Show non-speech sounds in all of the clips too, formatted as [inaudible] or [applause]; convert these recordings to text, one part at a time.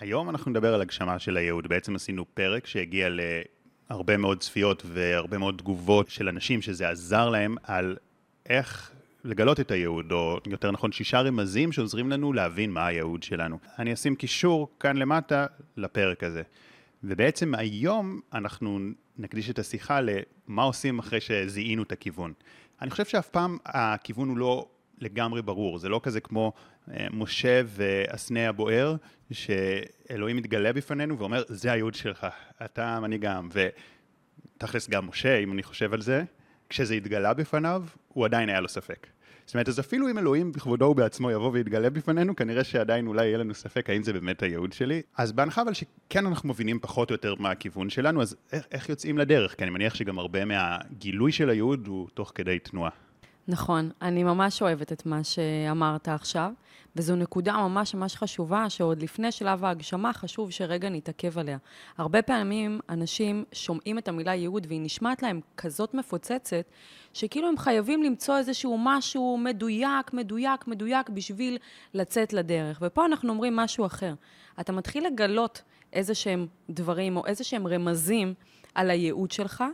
היום אנחנו נדבר על הגשמה של הייעוד. בעצם עשינו פרק שהגיע להרבה מאוד צפיות והרבה מאוד תגובות של אנשים שזה עזר להם על איך לגלות את הייעוד, או יותר נכון שישה רמזים שעוזרים לנו להבין מה הייעוד שלנו. אני אשים קישור כאן למטה לפרק הזה. ובעצם היום אנחנו נקדיש את השיחה למה עושים אחרי שזיהינו את הכיוון. אני חושב שאף פעם הכיוון הוא לא לגמרי ברור, זה לא כזה כמו משה והסנה הבוער, שאלוהים מתגלה בפנינו ואומר, זה הייעוד שלך, אתה מנהיג העם. ותכלס גם משה, אם אני חושב על זה, כשזה התגלה בפניו, הוא עדיין היה לו ספק. זאת אומרת, אז אפילו אם אלוהים בכבודו ובעצמו יבוא ויתגלה בפנינו, כנראה שעדיין אולי יהיה לנו ספק האם זה באמת הייעוד שלי. אז בהנחה אבל שכן אנחנו מבינים פחות או יותר מה הכיוון שלנו, אז איך, איך יוצאים לדרך? כי אני מניח שגם הרבה מהגילוי של הייעוד הוא תוך כדי תנועה. נכון, אני ממש אוהבת את מה שאמרת עכשיו, וזו נקודה ממש ממש חשובה, שעוד לפני שלב ההגשמה חשוב שרגע נתעכב עליה. הרבה פעמים אנשים שומעים את המילה ייעוד והיא נשמעת להם כזאת מפוצצת, שכאילו הם חייבים למצוא איזשהו משהו מדויק, מדויק, מדויק בשביל לצאת לדרך. ופה אנחנו אומרים משהו אחר. אתה מתחיל לגלות איזה שהם דברים או איזה שהם רמזים על הייעוד שלך,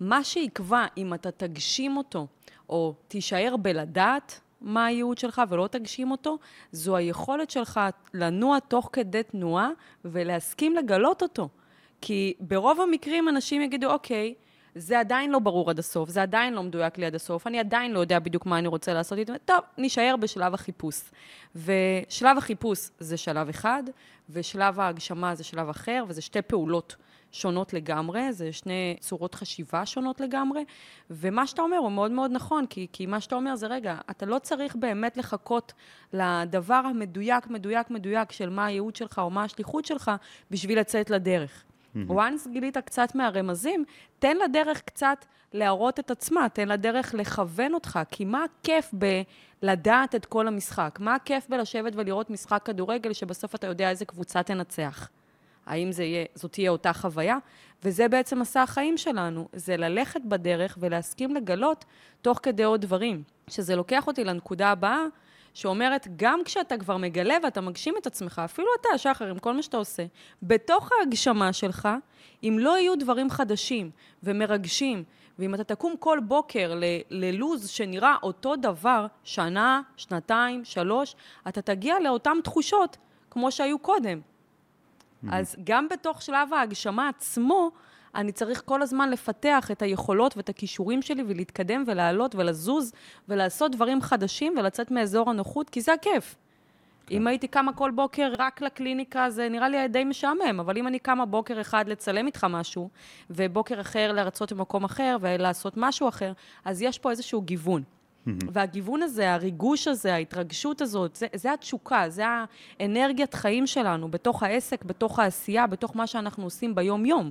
מה שיקבע אם אתה תגשים אותו או תישאר בלדעת מה הייעוד שלך ולא תגשים אותו, זו היכולת שלך לנוע תוך כדי תנועה ולהסכים לגלות אותו. כי ברוב המקרים אנשים יגידו, אוקיי, זה עדיין לא ברור עד הסוף, זה עדיין לא מדויק לי עד הסוף, אני עדיין לא יודע בדיוק מה אני רוצה לעשות איתו, טוב, נשאר בשלב החיפוש. ושלב החיפוש זה שלב אחד, ושלב ההגשמה זה שלב אחר, וזה שתי פעולות שונות לגמרי, זה שני צורות חשיבה שונות לגמרי, ומה שאתה אומר הוא מאוד מאוד נכון, כי, כי מה שאתה אומר זה, רגע, אתה לא צריך באמת לחכות לדבר המדויק, מדויק, מדויק של מה הייעוד שלך או מה השליחות שלך בשביל לצאת לדרך. Mm-hmm. once גילית קצת מהרמזים, תן לדרך קצת להראות את עצמה, תן לדרך לכוון אותך, כי מה הכיף בלדעת את כל המשחק? מה הכיף בלשבת ולראות משחק כדורגל שבסוף אתה יודע איזה קבוצה תנצח? האם זה יהיה, זאת תהיה אותה חוויה? וזה בעצם מסע החיים שלנו, זה ללכת בדרך ולהסכים לגלות תוך כדי עוד דברים. שזה לוקח אותי לנקודה הבאה, שאומרת, גם כשאתה כבר מגלה ואתה מגשים את עצמך, אפילו אתה, שחר, עם כל מה שאתה עושה, בתוך ההגשמה שלך, אם לא יהיו דברים חדשים ומרגשים, ואם אתה תקום כל בוקר ללוז שנראה אותו דבר, שנה, שנתיים, שלוש, אתה תגיע לאותן תחושות כמו שהיו קודם. אז גם בתוך שלב ההגשמה עצמו, אני צריך כל הזמן לפתח את היכולות ואת הכישורים שלי ולהתקדם ולעלות ולזוז ולעשות דברים חדשים ולצאת מאזור הנוחות, כי זה הכיף. כן. אם הייתי קמה כל בוקר רק לקליניקה, זה נראה לי די משעמם, אבל אם אני קמה בוקר אחד לצלם איתך משהו, ובוקר אחר להרצות במקום אחר ולעשות משהו אחר, אז יש פה איזשהו גיוון. והגיוון הזה, הריגוש הזה, ההתרגשות הזאת, זה, זה התשוקה, זה האנרגיית חיים שלנו, בתוך העסק, בתוך העשייה, בתוך מה שאנחנו עושים ביום-יום.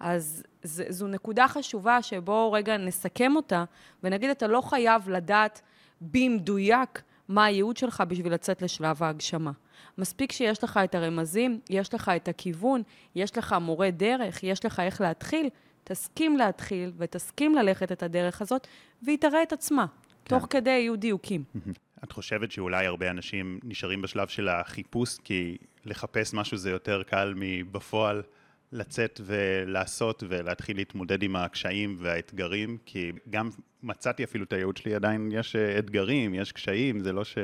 אז ז, זו נקודה חשובה שבואו רגע נסכם אותה, ונגיד, אתה לא חייב לדעת במדויק מה הייעוד שלך בשביל לצאת לשלב ההגשמה. מספיק שיש לך את הרמזים, יש לך את הכיוון, יש לך מורה דרך, יש לך איך להתחיל, תסכים להתחיל ותסכים ללכת את הדרך הזאת, והיא תראה את עצמה. כן. תוך כדי יהיו דיוקים. [laughs] את חושבת שאולי הרבה אנשים נשארים בשלב של החיפוש, כי לחפש משהו זה יותר קל מבפועל לצאת ולעשות ולהתחיל להתמודד עם הקשיים והאתגרים, כי גם מצאתי אפילו את הייעוד שלי, עדיין יש אתגרים, יש קשיים, זה לא ש...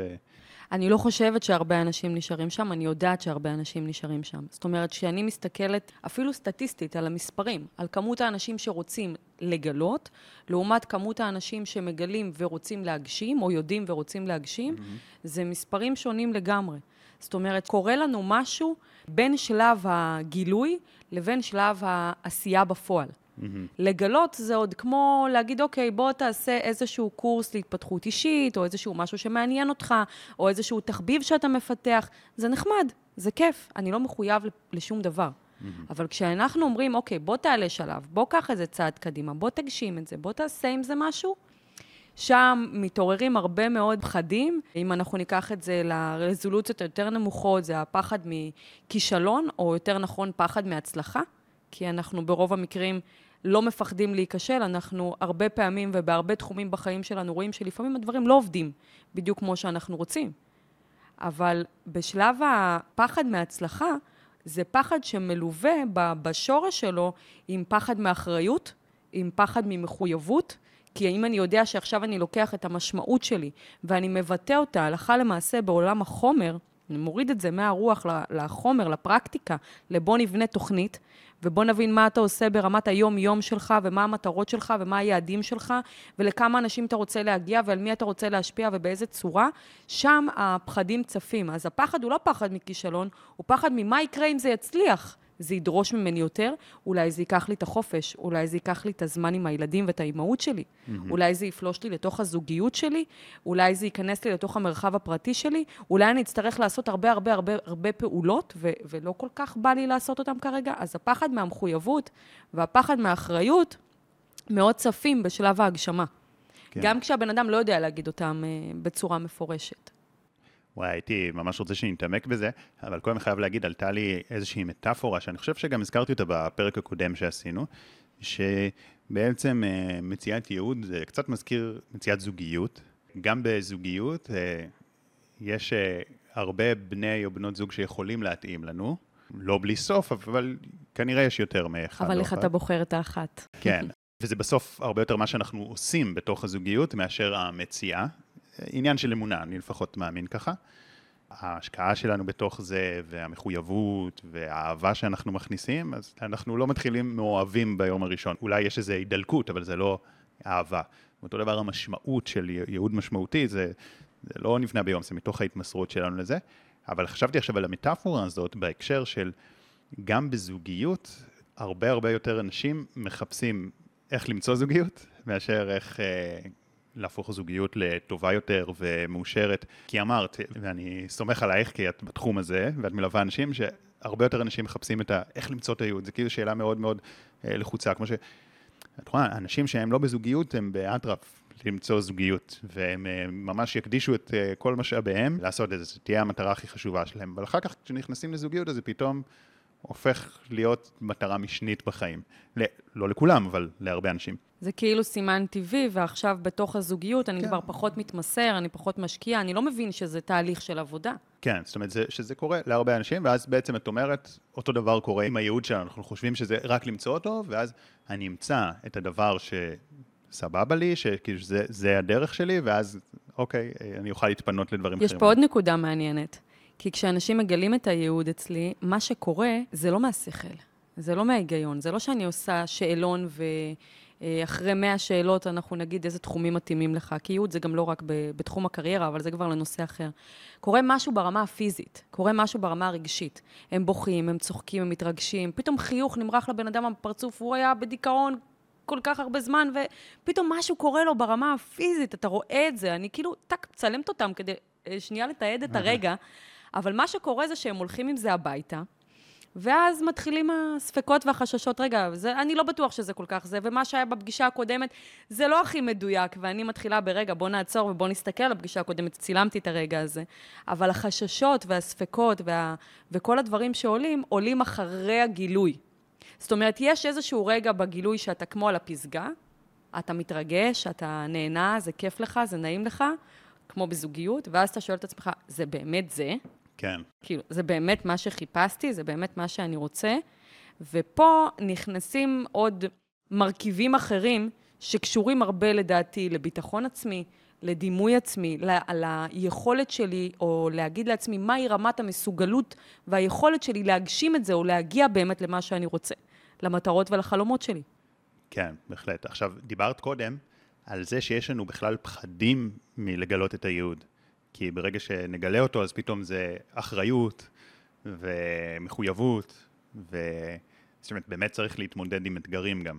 אני לא חושבת שהרבה אנשים נשארים שם, אני יודעת שהרבה אנשים נשארים שם. זאת אומרת, כשאני מסתכלת, אפילו סטטיסטית, על המספרים, על כמות האנשים שרוצים לגלות, לעומת כמות האנשים שמגלים ורוצים להגשים, או יודעים ורוצים להגשים, mm-hmm. זה מספרים שונים לגמרי. זאת אומרת, קורה לנו משהו בין שלב הגילוי לבין שלב העשייה בפועל. Mm-hmm. לגלות זה עוד כמו להגיד, אוקיי, בוא תעשה איזשהו קורס להתפתחות אישית, או איזשהו משהו שמעניין אותך, או איזשהו תחביב שאתה מפתח. זה נחמד, זה כיף, אני לא מחויב לשום דבר. Mm-hmm. אבל כשאנחנו אומרים, אוקיי, בוא תעלה שלב, בוא קח איזה צעד קדימה, בוא תגשים את זה, בוא תעשה עם זה משהו, שם מתעוררים הרבה מאוד פחדים. אם אנחנו ניקח את זה לרזולוציות היותר נמוכות, זה הפחד מכישלון, או יותר נכון, פחד מהצלחה, כי אנחנו ברוב המקרים לא מפחדים להיכשל, אנחנו הרבה פעמים ובהרבה תחומים בחיים שלנו רואים שלפעמים הדברים לא עובדים בדיוק כמו שאנחנו רוצים. אבל בשלב הפחד מהצלחה, זה פחד שמלווה בשורש שלו עם פחד מאחריות, עם פחד ממחויבות, כי אם אני יודע שעכשיו אני לוקח את המשמעות שלי ואני מבטא אותה הלכה למעשה בעולם החומר, אני מוריד את זה מהרוח לחומר, לפרקטיקה, לבוא נבנה תוכנית, ובוא נבין מה אתה עושה ברמת היום-יום שלך, ומה המטרות שלך, ומה היעדים שלך, ולכמה אנשים אתה רוצה להגיע, ועל מי אתה רוצה להשפיע, ובאיזה צורה, שם הפחדים צפים. אז הפחד הוא לא פחד מכישלון, הוא פחד ממה יקרה אם זה יצליח. זה ידרוש ממני יותר, אולי זה ייקח לי את החופש, אולי זה ייקח לי את הזמן עם הילדים ואת האימהות שלי, mm-hmm. אולי זה יפלוש לי לתוך הזוגיות שלי, אולי זה ייכנס לי לתוך המרחב הפרטי שלי, אולי אני אצטרך לעשות הרבה הרבה הרבה הרבה פעולות, ו- ולא כל כך בא לי לעשות אותן כרגע, אז הפחד מהמחויבות והפחד מהאחריות מאוד צפים בשלב ההגשמה. כן. גם כשהבן אדם לא יודע להגיד אותם uh, בצורה מפורשת. וואי, הייתי ממש רוצה שנתעמק בזה, אבל קודם חייב להגיד, עלתה לי איזושהי מטאפורה, שאני חושב שגם הזכרתי אותה בפרק הקודם שעשינו, שבעצם אה, מציאת ייעוד זה קצת מזכיר מציאת זוגיות. גם בזוגיות אה, יש אה, הרבה בני או בנות זוג שיכולים להתאים לנו, לא בלי סוף, אבל כנראה יש יותר מאחד. אבל איך אתה בוחר את האחת? כן, וזה בסוף הרבה יותר מה שאנחנו עושים בתוך הזוגיות מאשר המציאה. עניין של אמונה, אני לפחות מאמין ככה. ההשקעה שלנו בתוך זה, והמחויבות, והאהבה שאנחנו מכניסים, אז אנחנו לא מתחילים מאוהבים ביום הראשון. אולי יש איזו הידלקות, אבל זה לא אהבה. אותו דבר המשמעות של ייעוד משמעותי, זה, זה לא נבנה ביום, זה מתוך ההתמסרות שלנו לזה. אבל חשבתי עכשיו על המטאפורה הזאת בהקשר של גם בזוגיות, הרבה הרבה יותר אנשים מחפשים איך למצוא זוגיות, מאשר איך... אה, להפוך זוגיות לטובה יותר ומאושרת. כי אמרת, ואני סומך עלייך כי את בתחום הזה, ואת מלווה אנשים, שהרבה יותר אנשים מחפשים את ה... איך למצוא את הייעוד, זה כאילו שאלה מאוד מאוד אה, לחוצה, כמו ש... את רואה, אנשים שהם לא בזוגיות הם באטרף למצוא זוגיות, והם אה, ממש יקדישו את אה, כל משאביהם לעשות את זה, זו תהיה המטרה הכי חשובה שלהם. אבל אחר כך כשנכנסים לזוגיות, אז זה פתאום הופך להיות מטרה משנית בחיים. לא לכולם, אבל להרבה אנשים. זה כאילו סימן טבעי, ועכשיו בתוך הזוגיות אני כן. כבר פחות מתמסר, אני פחות משקיע, אני לא מבין שזה תהליך של עבודה. כן, זאת אומרת, זה, שזה קורה להרבה אנשים, ואז בעצם את אומרת, אותו דבר קורה עם הייעוד שלנו, אנחנו חושבים שזה רק למצוא אותו, ואז אני אמצא את הדבר שסבבה לי, שכאילו שזה הדרך שלי, ואז אוקיי, אני אוכל להתפנות לדברים יש אחרים. יש פה עוד נקודה מעניינת. כי כשאנשים מגלים את הייעוד אצלי, מה שקורה זה לא מהשכל, זה לא מההיגיון, זה לא שאני עושה שאלון ואחרי מאה שאלות אנחנו נגיד איזה תחומים מתאימים לך, כי ייעוד זה גם לא רק בתחום הקריירה, אבל זה כבר לנושא אחר. קורה משהו ברמה הפיזית, קורה משהו ברמה הרגשית. הם בוכים, הם צוחקים, הם מתרגשים, פתאום חיוך נמרח לבן אדם בפרצוף, הוא היה בדיכאון כל כך הרבה זמן, ופתאום משהו קורה לו ברמה הפיזית, אתה רואה את זה, אני כאילו, טק, מצלמת אותם כדי אה, שנייה לתעד את [laughs] הרגע. אבל מה שקורה זה שהם הולכים עם זה הביתה, ואז מתחילים הספקות והחששות, רגע, זה, אני לא בטוח שזה כל כך זה, ומה שהיה בפגישה הקודמת, זה לא הכי מדויק, ואני מתחילה ברגע, בוא נעצור ובוא נסתכל על הפגישה הקודמת, צילמתי את הרגע הזה. אבל החששות והספקות וה, וכל הדברים שעולים, עולים אחרי הגילוי. זאת אומרת, יש איזשהו רגע בגילוי שאתה כמו על הפסגה, אתה מתרגש, אתה נהנה, זה כיף לך, זה נעים לך, כמו בזוגיות, ואז אתה שואל את עצמך, זה באמת זה? כן. כאילו, זה באמת מה שחיפשתי, זה באמת מה שאני רוצה. ופה נכנסים עוד מרכיבים אחרים שקשורים הרבה, לדעתי, לביטחון עצמי, לדימוי עצמי, על היכולת שלי, או להגיד לעצמי מהי רמת המסוגלות והיכולת שלי להגשים את זה, או להגיע באמת למה שאני רוצה, למטרות ולחלומות שלי. כן, בהחלט. עכשיו, דיברת קודם על זה שיש לנו בכלל פחדים מלגלות את הייעוד. כי ברגע שנגלה אותו, אז פתאום זה אחריות ומחויבות, ו... זאת אומרת, באמת צריך להתמודד עם אתגרים גם.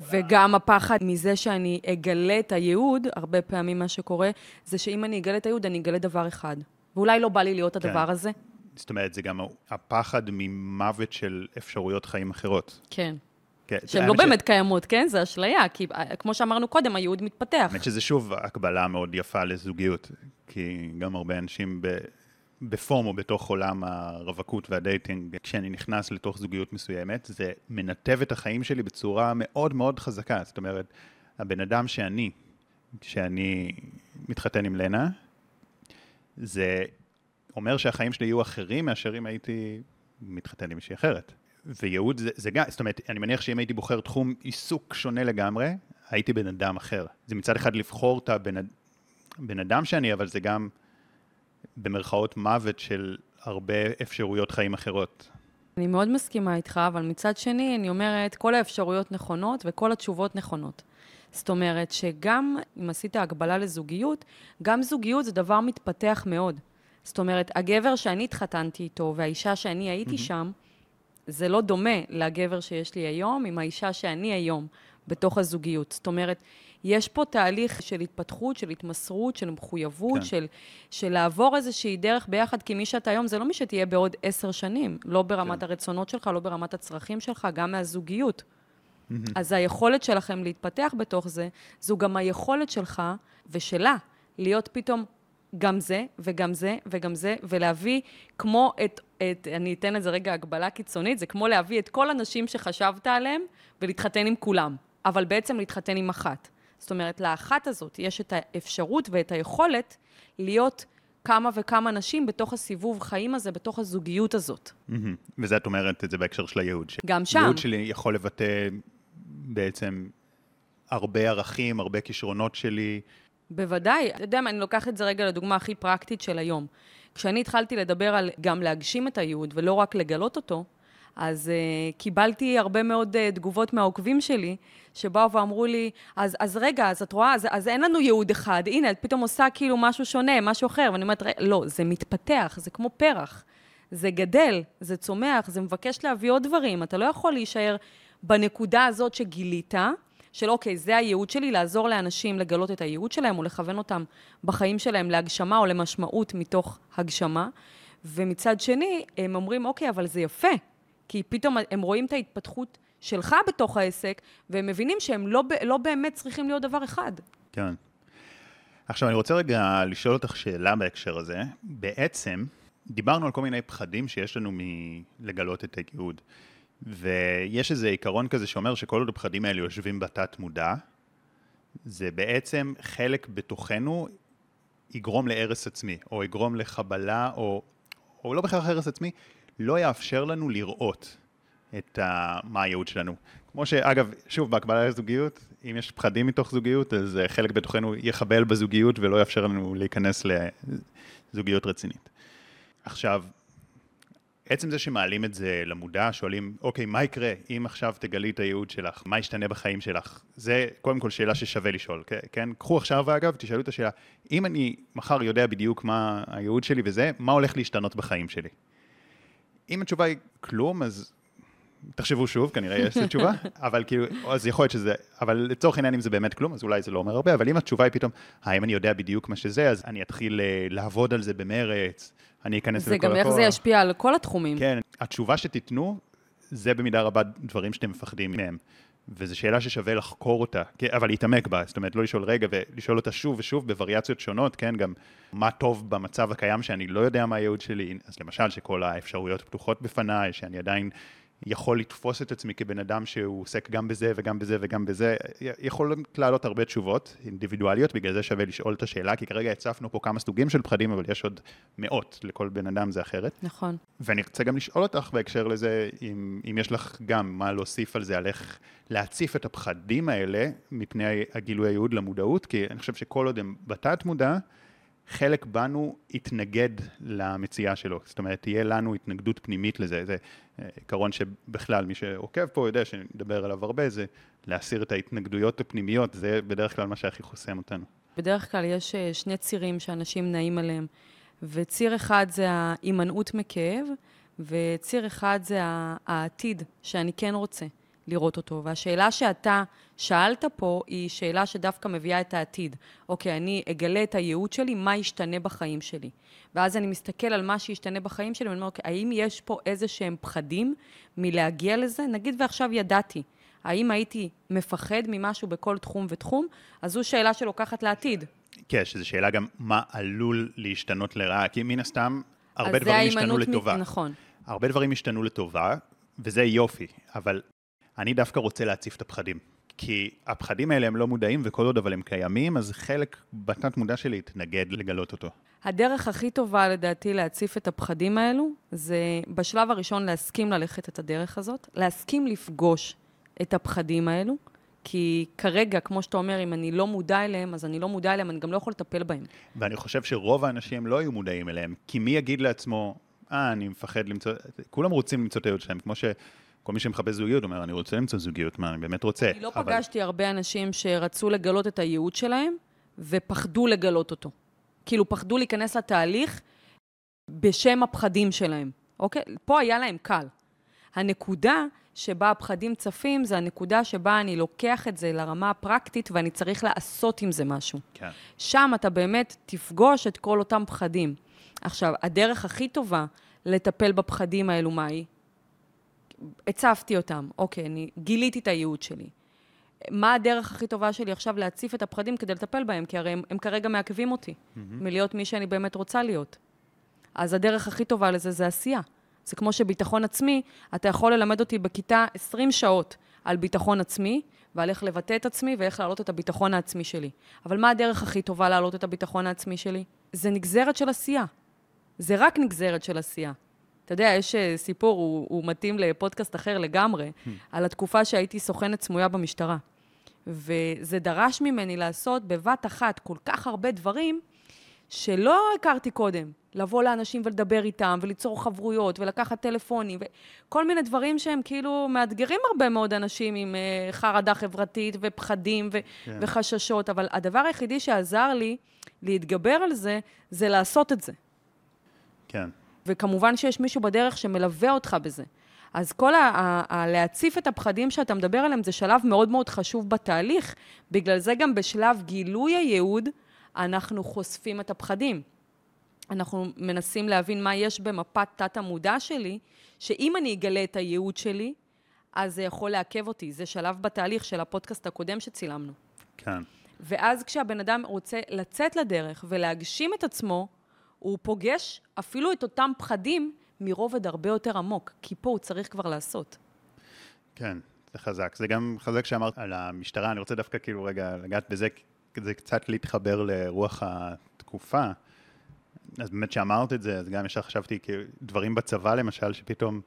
וגם הפחד מזה שאני אגלה את הייעוד, הרבה פעמים מה שקורה, זה שאם אני אגלה את הייעוד, אני אגלה דבר אחד. ואולי לא בא לי להיות כן. הדבר הזה. זאת אומרת, זה גם הפחד ממוות של אפשרויות חיים אחרות. כן. כן, שהן לא באמת ש... קיימות, כן? זה אשליה, כי אה, כמו שאמרנו קודם, הייעוד מתפתח. האמת שזה שוב הקבלה מאוד יפה לזוגיות, כי גם הרבה אנשים ב... בפורמו בתוך עולם הרווקות והדייטינג, כשאני נכנס לתוך זוגיות מסוימת, זה מנתב את החיים שלי בצורה מאוד מאוד חזקה. זאת אומרת, הבן אדם שאני, כשאני מתחתן עם לנה, זה אומר שהחיים שלי יהיו אחרים מאשר אם הייתי מתחתן עם מישהי אחרת. וייעוד זה, זה גם, זאת אומרת, אני מניח שאם הייתי בוחר תחום עיסוק שונה לגמרי, הייתי בן אדם אחר. זה מצד אחד לבחור את הבן בן אדם שאני, אבל זה גם במרכאות מוות של הרבה אפשרויות חיים אחרות. אני מאוד מסכימה איתך, אבל מצד שני, אני אומרת, כל האפשרויות נכונות וכל התשובות נכונות. זאת אומרת שגם אם עשית הגבלה לזוגיות, גם זוגיות זה דבר מתפתח מאוד. זאת אומרת, הגבר שאני התחתנתי איתו והאישה שאני הייתי mm-hmm. שם, זה לא דומה לגבר שיש לי היום עם האישה שאני היום בתוך הזוגיות. זאת אומרת, יש פה תהליך של התפתחות, של התמסרות, של מחויבות, כן. של, של לעבור איזושהי דרך ביחד, כי מי שאתה היום זה לא מי שתהיה בעוד עשר שנים, לא ברמת כן. הרצונות שלך, לא ברמת הצרכים שלך, גם מהזוגיות. Mm-hmm. אז היכולת שלכם להתפתח בתוך זה, זו גם היכולת שלך ושלה להיות פתאום גם זה וגם זה וגם זה, ולהביא כמו את, את, אני אתן לזה רגע הגבלה קיצונית, זה כמו להביא את כל הנשים שחשבת עליהן ולהתחתן עם כולם, אבל בעצם להתחתן עם אחת. זאת אומרת, לאחת הזאת יש את האפשרות ואת היכולת להיות כמה וכמה נשים בתוך הסיבוב חיים הזה, בתוך הזוגיות הזאת. וזה את אומרת את זה בהקשר של הייעוד שלי. גם שם. הייעוד שלי יכול לבטא בעצם הרבה ערכים, הרבה כישרונות שלי. בוודאי. אתה יודע מה, אני לוקחת את זה רגע לדוגמה הכי פרקטית של היום. כשאני התחלתי לדבר על גם להגשים את הייעוד ולא רק לגלות אותו, אז uh, קיבלתי הרבה מאוד uh, תגובות מהעוקבים שלי, שבאו ואמרו לי, אז, אז רגע, אז את רואה, אז, אז אין לנו ייעוד אחד, הנה, את פתאום עושה כאילו משהו שונה, משהו אחר, ואני אומרת, לא, זה מתפתח, זה כמו פרח, זה גדל, זה צומח, זה מבקש להביא עוד דברים, אתה לא יכול להישאר בנקודה הזאת שגילית, של אוקיי, זה הייעוד שלי, לעזור לאנשים לגלות את הייעוד שלהם, או לכוון אותם בחיים שלהם להגשמה או למשמעות מתוך הגשמה. ומצד שני, הם אומרים, אוקיי, אבל זה יפה, כי פתאום הם רואים את ההתפתחות שלך בתוך העסק, והם מבינים שהם לא, לא באמת צריכים להיות דבר אחד. כן. עכשיו, אני רוצה רגע לשאול אותך שאלה בהקשר הזה. בעצם, דיברנו על כל מיני פחדים שיש לנו מלגלות את הייעוד. ויש איזה עיקרון כזה שאומר שכל עוד הפחדים האלה יושבים בתת מודע, זה בעצם חלק בתוכנו יגרום להרס עצמי, או יגרום לחבלה, או, או לא בהכרח הרס עצמי, לא יאפשר לנו לראות את ה, מה הייעוד שלנו. כמו שאגב, שוב, בהקבלה לזוגיות, אם יש פחדים מתוך זוגיות, אז אה, חלק בתוכנו יחבל בזוגיות ולא יאפשר לנו להיכנס לזוגיות רצינית. עכשיו, עצם זה שמעלים את זה למודע, שואלים, אוקיי, מה יקרה אם עכשיו תגלי את הייעוד שלך? מה ישתנה בחיים שלך? זה קודם כל שאלה ששווה לשאול, כן? קחו עכשיו, אגב, תשאלו את השאלה, אם אני מחר יודע בדיוק מה הייעוד שלי וזה, מה הולך להשתנות בחיים שלי? אם התשובה היא כלום, אז תחשבו שוב, כנראה יש לי תשובה, [laughs] אבל כאילו, אז יכול להיות שזה, אבל לצורך העניין אם זה באמת כלום, אז אולי זה לא אומר הרבה, אבל אם התשובה היא פתאום, האם אני יודע בדיוק מה שזה, אז אני אתחיל אה, לעבוד על זה במרץ, אני אכנס לזה כל הכוח. זה גם איך זה ישפיע על כל התחומים. כן, התשובה שתיתנו, זה במידה רבה דברים שאתם מפחדים מהם. וזו שאלה ששווה לחקור אותה, אבל להתעמק בה, זאת אומרת, לא לשאול רגע ולשאול אותה שוב ושוב בווריאציות שונות, כן, גם מה טוב במצב הקיים שאני לא יודע מה הייעוד שלי, אז למשל שכל האפשרויות פתוחות בפניי, שאני עדיין יכול לתפוס את עצמי כבן אדם שהוא עוסק גם בזה וגם בזה וגם בזה, יכול לעלות הרבה תשובות אינדיבידואליות, בגלל זה שווה לשאול את השאלה, כי כרגע הצפנו פה כמה סוגים של פחדים, אבל יש עוד מאות, לכל בן אדם זה אחרת. נכון. ואני רוצה גם לשאול אותך בהקשר לזה, אם, אם יש לך גם מה להוסיף על זה, על איך להציף את הפחדים האלה מפני הגילוי הייעוד למודעות, כי אני חושב שכל עוד הם בתת מודע, חלק בנו יתנגד למציאה שלו, זאת אומרת, תהיה לנו התנגדות פנימית לזה, זה אה, עיקרון שבכלל מי שעוקב פה יודע שנדבר עליו הרבה, זה להסיר את ההתנגדויות הפנימיות, זה בדרך כלל מה שהכי חוסם אותנו. בדרך כלל יש אה, שני צירים שאנשים נעים עליהם, וציר אחד זה ההימנעות מכאב, וציר אחד זה העתיד שאני כן רוצה. לראות אותו. והשאלה שאתה שאלת פה היא שאלה שדווקא מביאה את העתיד. אוקיי, אני אגלה את הייעוד שלי, מה ישתנה בחיים שלי. ואז אני מסתכל על מה שישתנה בחיים שלי, ואני אומר, אוקיי, האם יש פה איזה שהם פחדים מלהגיע לזה? נגיד ועכשיו ידעתי. האם הייתי מפחד ממשהו בכל תחום ותחום? אז זו שאלה שלוקחת לעתיד. כן, שזו שאלה גם מה עלול להשתנות לרעה, כי מן הסתם, הרבה דברים השתנו לטובה. מ... נכון. הרבה דברים השתנו לטובה, וזה יופי, אבל אני דווקא רוצה להציף את הפחדים. כי הפחדים האלה הם לא מודעים, וכל עוד אבל הם קיימים, אז חלק בתת מודע שלי יתנגד לגלות אותו. הדרך הכי טובה לדעתי להציף את הפחדים האלו, זה בשלב הראשון להסכים ללכת את הדרך הזאת, להסכים לפגוש את הפחדים האלו, כי כרגע, כמו שאתה אומר, אם אני לא מודע אליהם, אז אני לא מודע אליהם, אני גם לא יכול לטפל בהם. ואני חושב שרוב האנשים לא היו מודעים אליהם, כי מי יגיד לעצמו, אה, אני מפחד למצוא, כולם רוצים למצוא את הייעוד שלהם, כמו שכל מי שמחפש זוגיות אומר, אני רוצה למצוא זוגיות, מה, אני באמת רוצה. אני לא אבל... פגשתי הרבה אנשים שרצו לגלות את הייעוד שלהם, ופחדו לגלות אותו. כאילו, פחדו להיכנס לתהליך בשם הפחדים שלהם, אוקיי? פה היה להם קל. הנקודה שבה הפחדים צפים, זה הנקודה שבה אני לוקח את זה לרמה הפרקטית ואני צריך לעשות עם זה משהו. כן. שם אתה באמת תפגוש את כל אותם פחדים. עכשיו, הדרך הכי טובה לטפל בפחדים האלו, מה היא? הצפתי אותם, אוקיי, אני גיליתי את הייעוד שלי. מה הדרך הכי טובה שלי עכשיו להציף את הפחדים כדי לטפל בהם? כי הרי הם, הם כרגע מעכבים אותי mm-hmm. מלהיות מי שאני באמת רוצה להיות. אז הדרך הכי טובה לזה זה עשייה. זה כמו שביטחון עצמי, אתה יכול ללמד אותי בכיתה 20 שעות על ביטחון עצמי, ועל איך לבטא את עצמי ואיך להעלות את הביטחון העצמי שלי. אבל מה הדרך הכי טובה להעלות את הביטחון העצמי שלי? זה נגזרת של עשייה. זה רק נגזרת של עשייה. אתה יודע, יש אה, סיפור, הוא, הוא מתאים לפודקאסט אחר לגמרי, hmm. על התקופה שהייתי סוכנת סמויה במשטרה. וזה דרש ממני לעשות בבת אחת כל כך הרבה דברים שלא הכרתי קודם. לבוא לאנשים ולדבר איתם, וליצור חברויות, ולקחת טלפונים, וכל מיני דברים שהם כאילו מאתגרים הרבה מאוד אנשים עם uh, חרדה חברתית ופחדים ו- yeah. כן. וחששות, אבל הדבר היחידי שעזר לי להתגבר על זה, זה לעשות את זה. כן. וכמובן שיש מישהו בדרך שמלווה אותך בזה. אז כל ה- ה- ה- להציף את הפחדים שאתה מדבר עליהם זה שלב מאוד מאוד חשוב בתהליך, בגלל זה גם בשלב גילוי הייעוד, אנחנו חושפים את הפחדים. אנחנו מנסים להבין מה יש במפת תת-המודע שלי, שאם אני אגלה את הייעוד שלי, אז זה יכול לעכב אותי. זה שלב בתהליך של הפודקאסט הקודם שצילמנו. כן. ואז כשהבן אדם רוצה לצאת לדרך ולהגשים את עצמו, הוא פוגש אפילו את אותם פחדים מרובד הרבה יותר עמוק, כי פה הוא צריך כבר לעשות. כן, זה חזק. זה גם חזק שאמרת על המשטרה, אני רוצה דווקא כאילו רגע לגעת בזה, כדי קצת להתחבר לרוח התקופה. אז באמת שאמרת את זה, אז גם ישר חשבתי דברים בצבא למשל, שפתאום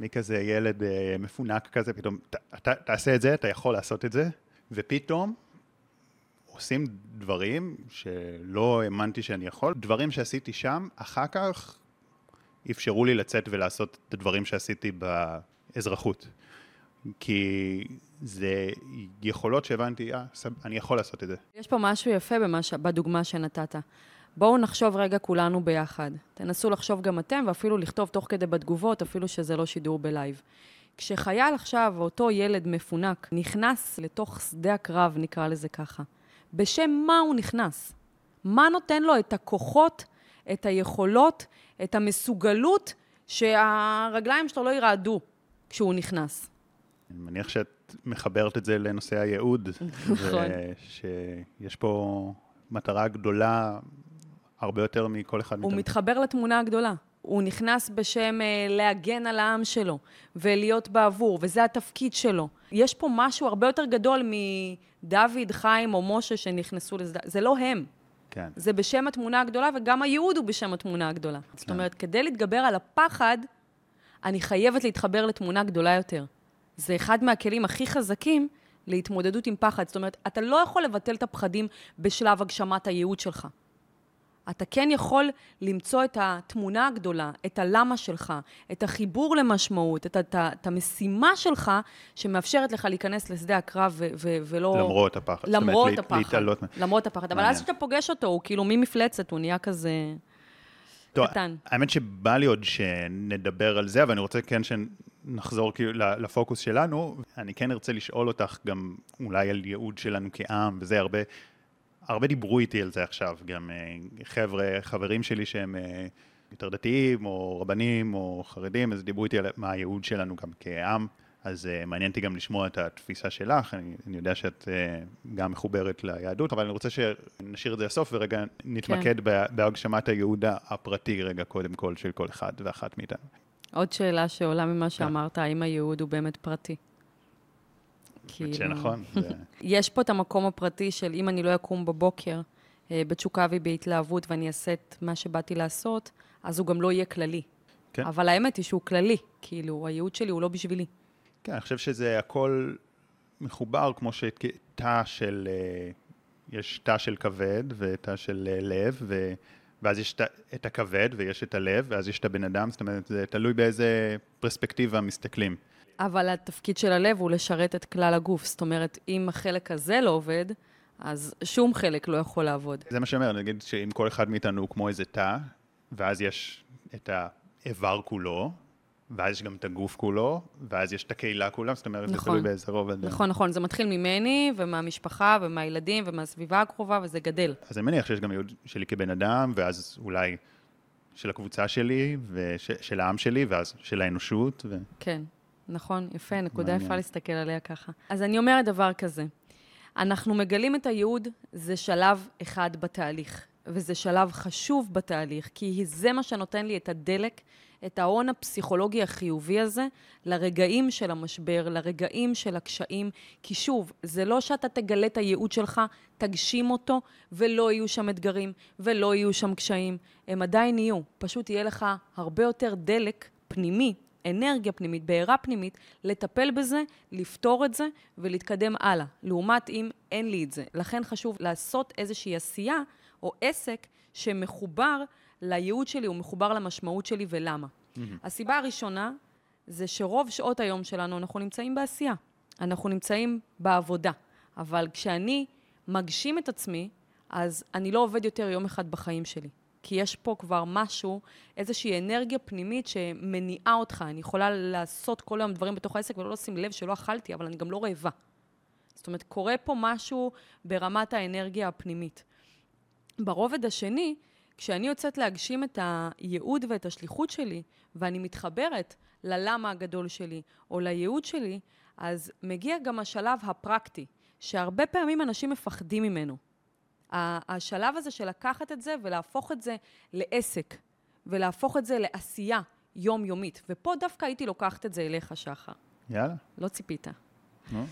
מי כזה ילד אה, מפונק כזה, פתאום ת, ת, תעשה את זה, אתה יכול לעשות את זה, ופתאום עושים דברים שלא האמנתי שאני יכול, דברים שעשיתי שם, אחר כך אפשרו לי לצאת ולעשות את הדברים שעשיתי באזרחות. כי זה יכולות שהבנתי, אה, אני יכול לעשות את זה. יש פה משהו יפה במש... בדוגמה שנתת. בואו נחשוב רגע כולנו ביחד. תנסו לחשוב גם אתם, ואפילו לכתוב תוך כדי בתגובות, אפילו שזה לא שידור בלייב. כשחייל עכשיו, אותו ילד מפונק, נכנס לתוך שדה הקרב, נקרא לזה ככה, בשם מה הוא נכנס? מה נותן לו את הכוחות, את היכולות, את המסוגלות, שהרגליים שלו לא ירעדו כשהוא נכנס? אני מניח שאת מחברת את זה לנושא הייעוד. [laughs] נכון. שיש פה מטרה גדולה הרבה יותר מכל אחד מאיתנו. הוא מתחבר לתמונה הגדולה. הוא נכנס בשם אה, להגן על העם שלו ולהיות בעבור, וזה התפקיד שלו. יש פה משהו הרבה יותר גדול מדוד, חיים או משה שנכנסו לזה. זה לא הם. כן. זה בשם התמונה הגדולה, וגם הייעוד הוא בשם התמונה הגדולה. כן. זאת אומרת, כדי להתגבר על הפחד, אני חייבת להתחבר לתמונה גדולה יותר. זה אחד מהכלים הכי חזקים להתמודדות עם פחד. זאת אומרת, אתה לא יכול לבטל את הפחדים בשלב הגשמת הייעוד שלך. אתה כן יכול למצוא את התמונה הגדולה, את הלמה שלך, את החיבור למשמעות, את, את, את המשימה שלך, שמאפשרת לך להיכנס לשדה הקרב ו- ו- ולא... למרות הפחד. למרות אומרת, הפחד. להתעלות. למרות הפחד. אבל אז כשאתה פוגש אותו, הוא כאילו ממפלצת, הוא נהיה כזה... טוב, קטן. האמת שבא לי עוד שנדבר על זה, אבל אני רוצה כן שנחזור כאילו לפוקוס שלנו. אני כן ארצה לשאול אותך גם אולי על ייעוד שלנו כעם, וזה הרבה... הרבה דיברו איתי על זה עכשיו, גם אה, חבר'ה, חברים שלי שהם אה, יותר דתיים, או רבנים, או חרדים, אז דיברו איתי על מה הייעוד שלנו גם כעם, אז uh, מעניין אותי גם לשמוע את התפיסה שלך, אני, אני יודע שאת uh, גם מחוברת ליהדות, אבל אני רוצה שנשאיר את זה לסוף ורגע נתמקד כן. בהגשמת הייעוד הפרטי רגע קודם כל של כל אחד ואחת מאיתנו. עוד שאלה שעולה ממה כן. שאמרת, האם הייעוד הוא באמת פרטי? כאילו... שנכון. זה- יש פה את המקום הפרטי של אם אני לא אקום בבוקר אה, בתשוקה ובהתלהבות ואני אעשה את מה שבאתי לעשות, אז הוא גם לא יהיה כללי. כן. אבל האמת היא שהוא כללי, כאילו, הייעוד שלי הוא לא בשבילי. כן, אני חושב שזה הכל מחובר, כמו שתא של, אה, יש תא של כבד ותא של אה, לב, ו, ואז יש את הכבד ויש את הלב, ואז יש את הבן אדם, זאת אומרת, זה תלוי באיזה פרספקטיבה מסתכלים. אבל התפקיד של הלב הוא לשרת את כלל הגוף. זאת אומרת, אם החלק הזה לא עובד, אז שום חלק לא יכול לעבוד. זה מה שאומר, נגיד שאם כל אחד מאיתנו הוא כמו איזה תא, ואז יש את האיבר כולו, ואז יש גם את הגוף כולו, ואז יש את הקהילה כולה, זאת אומרת, זה נכון. תלוי באיזה רובד. נכון, נכון, זה מתחיל ממני ומהמשפחה ומהילדים ומהסביבה הקרובה, וזה גדל. אז אני מניח שיש גם ייעוד שלי כבן אדם, ואז אולי של הקבוצה שלי, ושל העם שלי, ואז של האנושות, ו... כן, נכון, יפה, נקודה מעניין. יפה להסתכל עליה ככה. אז אני אומרת דבר כזה, אנחנו מגלים את הייעוד, זה שלב אחד בתהליך, וזה שלב חשוב בתהליך, כי זה מה שנותן לי את הדלק, את ההון הפסיכולוגי החיובי הזה, לרגעים של המשבר, לרגעים של הקשיים, כי שוב, זה לא שאתה תגלה את הייעוד שלך, תגשים אותו, ולא יהיו שם אתגרים, ולא יהיו שם קשיים. הם עדיין יהיו, פשוט יהיה לך הרבה יותר דלק פנימי אנרגיה פנימית, בעירה פנימית, לטפל בזה, לפתור את זה ולהתקדם הלאה. לעומת אם אין לי את זה. לכן חשוב לעשות איזושהי עשייה או עסק שמחובר לייעוד שלי, הוא מחובר למשמעות שלי ולמה. הסיבה הראשונה זה שרוב שעות היום שלנו אנחנו נמצאים בעשייה. אנחנו נמצאים בעבודה. אבל כשאני מגשים את עצמי, אז אני לא עובד יותר יום אחד בחיים שלי. כי יש פה כבר משהו, איזושהי אנרגיה פנימית שמניעה אותך. אני יכולה לעשות כל היום דברים בתוך העסק ולא לשים לב שלא אכלתי, אבל אני גם לא רעבה. זאת אומרת, קורה פה משהו ברמת האנרגיה הפנימית. ברובד השני, כשאני יוצאת להגשים את הייעוד ואת השליחות שלי, ואני מתחברת ללמה הגדול שלי או לייעוד שלי, אז מגיע גם השלב הפרקטי, שהרבה פעמים אנשים מפחדים ממנו. השלב הזה של לקחת את זה ולהפוך את זה לעסק, ולהפוך את זה לעשייה יומיומית. ופה דווקא הייתי לוקחת את זה אליך, שחר. יאללה. לא ציפית. נו.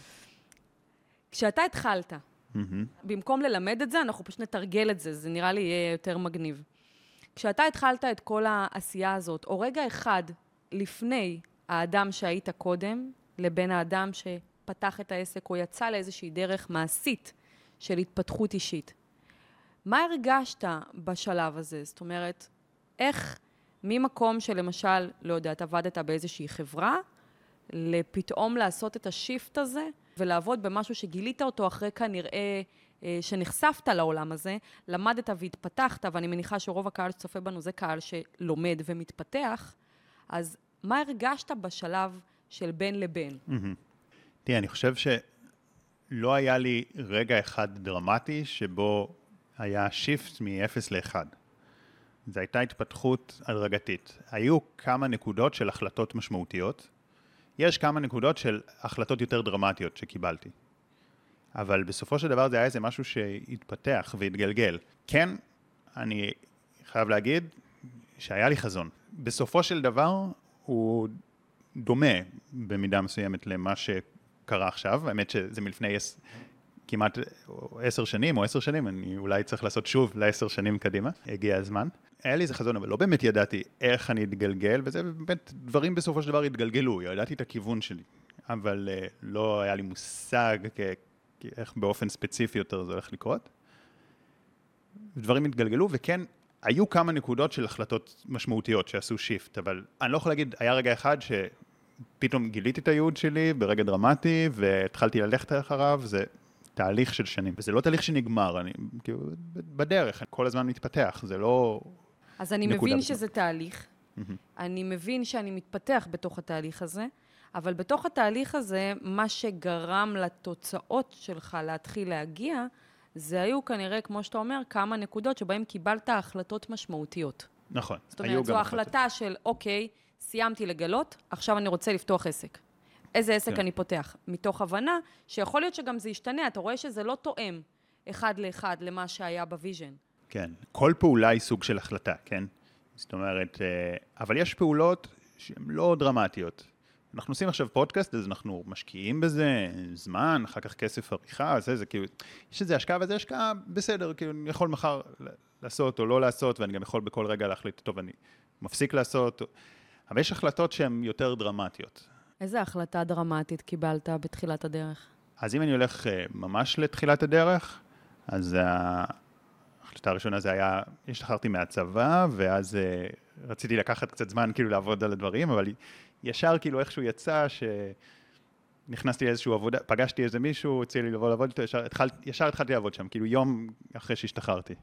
כשאתה התחלת, מהמם. במקום ללמד את זה, אנחנו פשוט נתרגל את זה, זה נראה לי יהיה יותר מגניב. כשאתה התחלת את כל העשייה הזאת, או רגע אחד לפני האדם שהיית קודם, לבין האדם שפתח את העסק או יצא לאיזושהי דרך מעשית של התפתחות אישית, מה הרגשת בשלב הזה? זאת אומרת, איך ממקום שלמשל, לא יודעת, עבדת באיזושהי חברה, לפתאום לעשות את השיפט הזה ולעבוד במשהו שגילית אותו אחרי כנראה אה, שנחשפת לעולם הזה, למדת והתפתחת, ואני מניחה שרוב הקהל שצופה בנו זה קהל שלומד ומתפתח, אז מה הרגשת בשלב של בין לבין? מהמם. תראה, אני חושב שלא היה לי רגע אחד דרמטי שבו היה שיפט מ-0 ל-1. זו הייתה התפתחות הדרגתית. היו כמה נקודות של החלטות משמעותיות. יש כמה נקודות של החלטות יותר דרמטיות שקיבלתי. אבל בסופו של דבר זה היה איזה משהו שהתפתח והתגלגל. כן, אני חייב להגיד שהיה לי חזון. בסופו של דבר הוא דומה במידה מסוימת למה שקרה עכשיו, האמת שזה מלפני כמעט עשר שנים או עשר שנים, אני אולי צריך לעשות שוב לעשר שנים קדימה, הגיע הזמן. היה לי איזה חזון, אבל לא באמת ידעתי איך אני אתגלגל, וזה באמת, דברים בסופו של דבר התגלגלו, ידעתי את הכיוון שלי, אבל uh, לא היה לי מושג כ- כ- איך באופן ספציפי יותר זה הולך לקרות. דברים התגלגלו, וכן, היו כמה נקודות של החלטות משמעותיות שעשו שיפט, אבל אני לא יכול להגיד, היה רגע אחד שפתאום גיליתי את הייעוד שלי ברגע דרמטי, והתחלתי ללכת אחריו, זה תהליך של שנים. וזה לא תהליך שנגמר, אני כאילו בדרך, אני כל הזמן מתפתח, זה לא... אז אני מבין בזמן. שזה תהליך, אני מבין שאני מתפתח בתוך התהליך הזה, אבל בתוך התהליך הזה, מה שגרם לתוצאות שלך להתחיל להגיע, זה היו כנראה, כמו שאתה אומר, כמה נקודות שבהן קיבלת החלטות משמעותיות. נכון, זאת היו אומרת, זו גם החלטה של, אוקיי, סיימתי לגלות, עכשיו אני רוצה לפתוח עסק. איזה עסק כן. אני פותח? מתוך הבנה שיכול להיות שגם זה ישתנה, אתה רואה שזה לא תואם אחד לאחד למה שהיה ב vision. כן, כל פעולה היא סוג של החלטה, כן? זאת אומרת, אה, אבל יש פעולות שהן לא דרמטיות. אנחנו עושים עכשיו פודקאסט, אז אנחנו משקיעים בזה זמן, אחר כך כסף עריכה, זה, זה כאילו, יש איזה השקעה וזה השקעה, בסדר, כאילו, אני יכול מחר לעשות או לא לעשות, ואני גם יכול בכל רגע להחליט, טוב, אני מפסיק לעשות, אבל יש החלטות שהן יותר דרמטיות. איזה החלטה דרמטית קיבלת בתחילת הדרך? אז אם אני הולך אה, ממש לתחילת הדרך, אז ההחלטה הראשונה זה היה, השתחררתי מהצבא, ואז אה, רציתי לקחת קצת זמן כאילו לעבוד על הדברים, אבל ישר כאילו איכשהו יצא שנכנסתי לאיזושהי עבודה, פגשתי איזה מישהו, הציע לי לבוא לעבוד איתו, ישר, התחל, ישר התחלתי לעבוד שם, כאילו יום אחרי שהשתחררתי.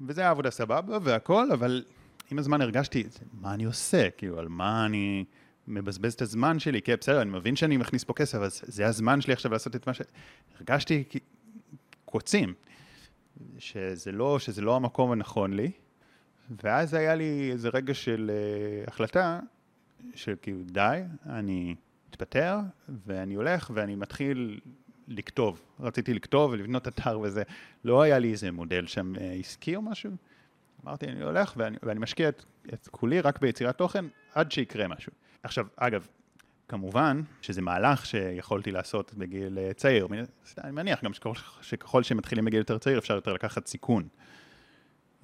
וזה היה עבודה סבבה והכל, אבל עם הזמן הרגשתי, מה אני עושה? כאילו, על מה אני מבזבז את הזמן שלי? כן, בסדר, אני מבין שאני מכניס פה כסף, אבל זה הזמן שלי עכשיו לעשות את מה ש... הרגשתי קוצים, שזה לא, שזה לא המקום הנכון לי. ואז היה לי איזה רגע של uh, החלטה, שכאילו די, אני מתפטר, ואני הולך ואני מתחיל לכתוב. רציתי לכתוב ולבנות אתר וזה. לא היה לי איזה מודל שם uh, עסקי או משהו. אמרתי, אני הולך ואני, ואני משקיע את, את כולי רק ביצירת תוכן עד שיקרה משהו. עכשיו, אגב, כמובן שזה מהלך שיכולתי לעשות בגיל uh, צעיר. אני מניח גם שככל, שככל שמתחילים בגיל יותר צעיר אפשר יותר לקחת סיכון.